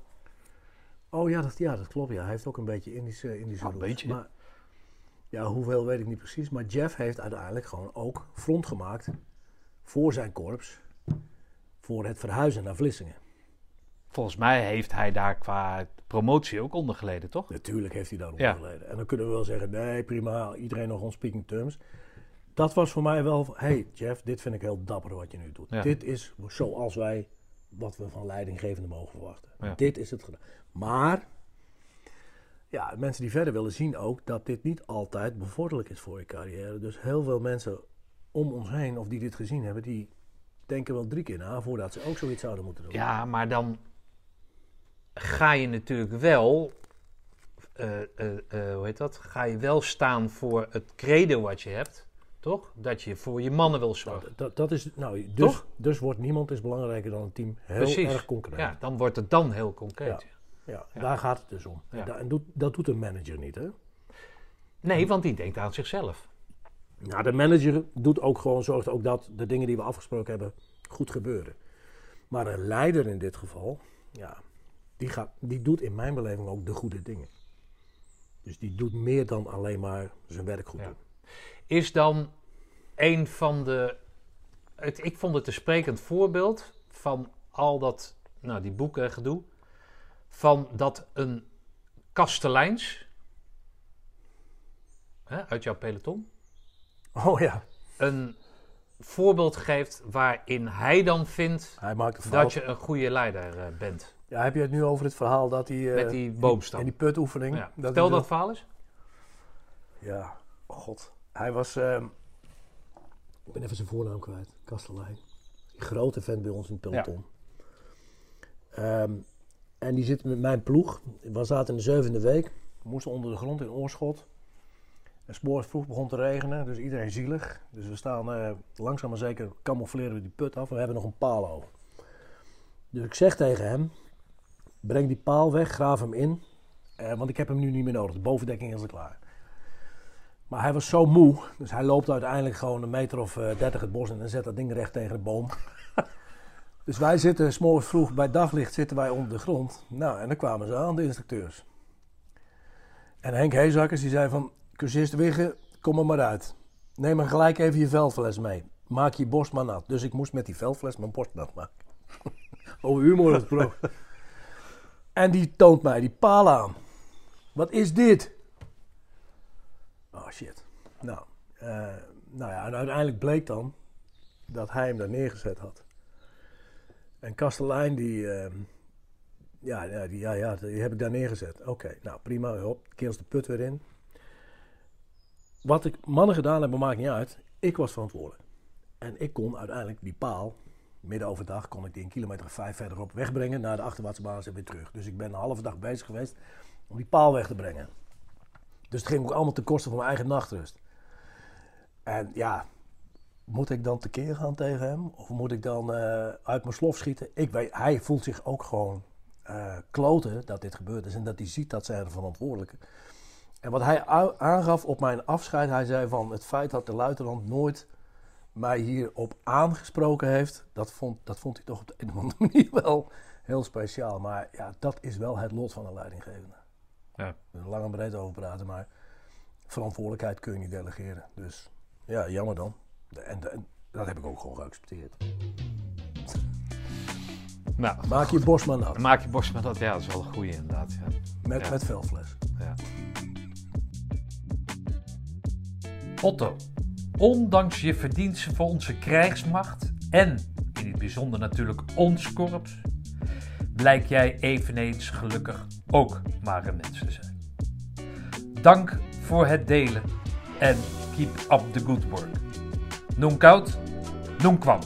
Oh ja dat, ja, dat klopt. Ja. Hij heeft ook een beetje Indische, Indische Ja, een beetje. Maar, ja, hoeveel weet ik niet precies. Maar Jeff heeft uiteindelijk gewoon ook front gemaakt voor zijn korps. Voor het verhuizen naar Vlissingen. Volgens mij heeft hij daar qua promotie ook onder geleden, toch? Natuurlijk heeft hij daar Ja. onder geleden. En dan kunnen we wel zeggen, nee prima, iedereen nog on speaking terms. Dat was voor mij wel, hey Jeff, dit vind ik heel dapper wat je nu doet. Ja. Dit is zoals wij, wat we van leidinggevende mogen verwachten. Ja. Dit is het gedaan. Maar, ja, mensen die verder willen zien ook dat dit niet altijd bevorderlijk is voor je carrière. Dus heel veel mensen om ons heen, of die dit gezien hebben, die denken wel drie keer na voordat ze ook zoiets zouden moeten doen. Ja, maar dan ga je natuurlijk wel, eh, eh, eh, hoe heet dat? Ga je wel staan voor het credo wat je hebt, toch? Dat je voor je mannen wil zorgen. Dat, dat, dat is, nou, dus, Toch? dus wordt niemand is belangrijker dan een team. Heel Precies. erg concreet. Ja, dan wordt het dan heel concreet. Ja. Ja, daar gaat het dus om. Ja. En, da- en doet, dat doet een manager niet, hè? Nee, want die denkt aan zichzelf. Nou, de manager doet ook gewoon, zorgt ook dat de dingen die we afgesproken hebben goed gebeuren. Maar een leider in dit geval, ja, die, gaat, die doet in mijn beleving ook de goede dingen. Dus die doet meer dan alleen maar zijn werk goed doen. Is dan een van de. Het, ik vond het een sprekend voorbeeld van al dat, nou die boeken gedoe. Van dat een kasteleins, hè, uit jouw peloton, Oh ja, een voorbeeld geeft waarin hij dan vindt hij maakt dat je een goede leider eh, bent. Ja, heb je het nu over het verhaal dat hij... eh, Met die boomstam. En die putoefening. Ja. dat Vertel hij dat verhaal eens. Ja, god. Hij was. ehm, ik ben even zijn voornaam kwijt. Kastelein. Die grote vent bij ons in het peloton. Ehm, en die zit met mijn ploeg. We zaten in de zevende week. We moesten onder de grond in Oorschot. En spoors vroeg begon te regenen, dus iedereen zielig. Dus we staan eh, langzaam maar zeker camoufleren we die put af. We hebben nog een paal over. Dus ik zeg tegen hem: breng die paal weg, graaf hem in. Eh, want ik heb hem nu niet meer nodig. De bovendekking is al klaar. Maar hij was zo moe, dus hij loopt uiteindelijk gewoon een meter of eh 30 het bos in en zet dat ding recht tegen de boom. dus wij zitten, s'morgens vroeg bij daglicht, zitten wij onder de grond. Nou, en dan kwamen ze aan, de instructeurs. En Henk Heezakkers die zei van, cursist Wigge, kom er maar uit. Neem maar gelijk even je veldfles mee. Maak je borst maar nat. Dus ik moest met die veldfles mijn borst nat maken. Over humor gesproken. en die toont mij die paal aan. Wat is dit? Oh shit. Nou, eh, nou ja, en uiteindelijk bleek dan dat hij hem daar neergezet had. En Kastelein, die, ehm, ja, die, ja, ja, die heb ik daar neergezet. Oké, nou prima, hop, keels de put weer in. Wat ik mannen gedaan hebben, maakt niet uit. Ik was verantwoordelijk. En ik kon uiteindelijk die paal, midden overdag, kon ik die een kilometer vijf verderop wegbrengen naar de achterwaartse en weer terug. Dus ik ben een halve dag bezig geweest om die paal weg te brengen. Dus het ging ook allemaal ten koste van mijn eigen nachtrust. En ja, moet ik dan tekeer gaan tegen hem? Of moet ik dan eh, uit mijn slof schieten? Ik weet, hij voelt zich ook gewoon eh, kloten dat dit gebeurd is. En dat hij ziet dat zij de verantwoordelijke. En wat hij aangaf op mijn afscheid, hij zei van het feit dat de luitenant nooit mij hierop aangesproken heeft, dat vond, dat vond hij toch op de een of andere manier wel heel speciaal. Maar ja, dat is wel het lot van een leidinggevende. Ja. Lang en breed over praten, maar verantwoordelijkheid kun je niet delegeren. Dus ja, jammer dan. En, en dat heb ik ook gewoon geaccepteerd. Nou, Maak je borst maar nat. maak je borst met dat. Ja, dat is wel een goeie inderdaad. Ja. Met, Ja. met velfles. Ja. Otto, ondanks je verdiensten voor onze krijgsmacht en in het bijzonder natuurlijk ons korps, blijk jij eveneens gelukkig ook maar een mens te zijn. Dank voor het delen en keep up the good work. Noem koud, noem kwam.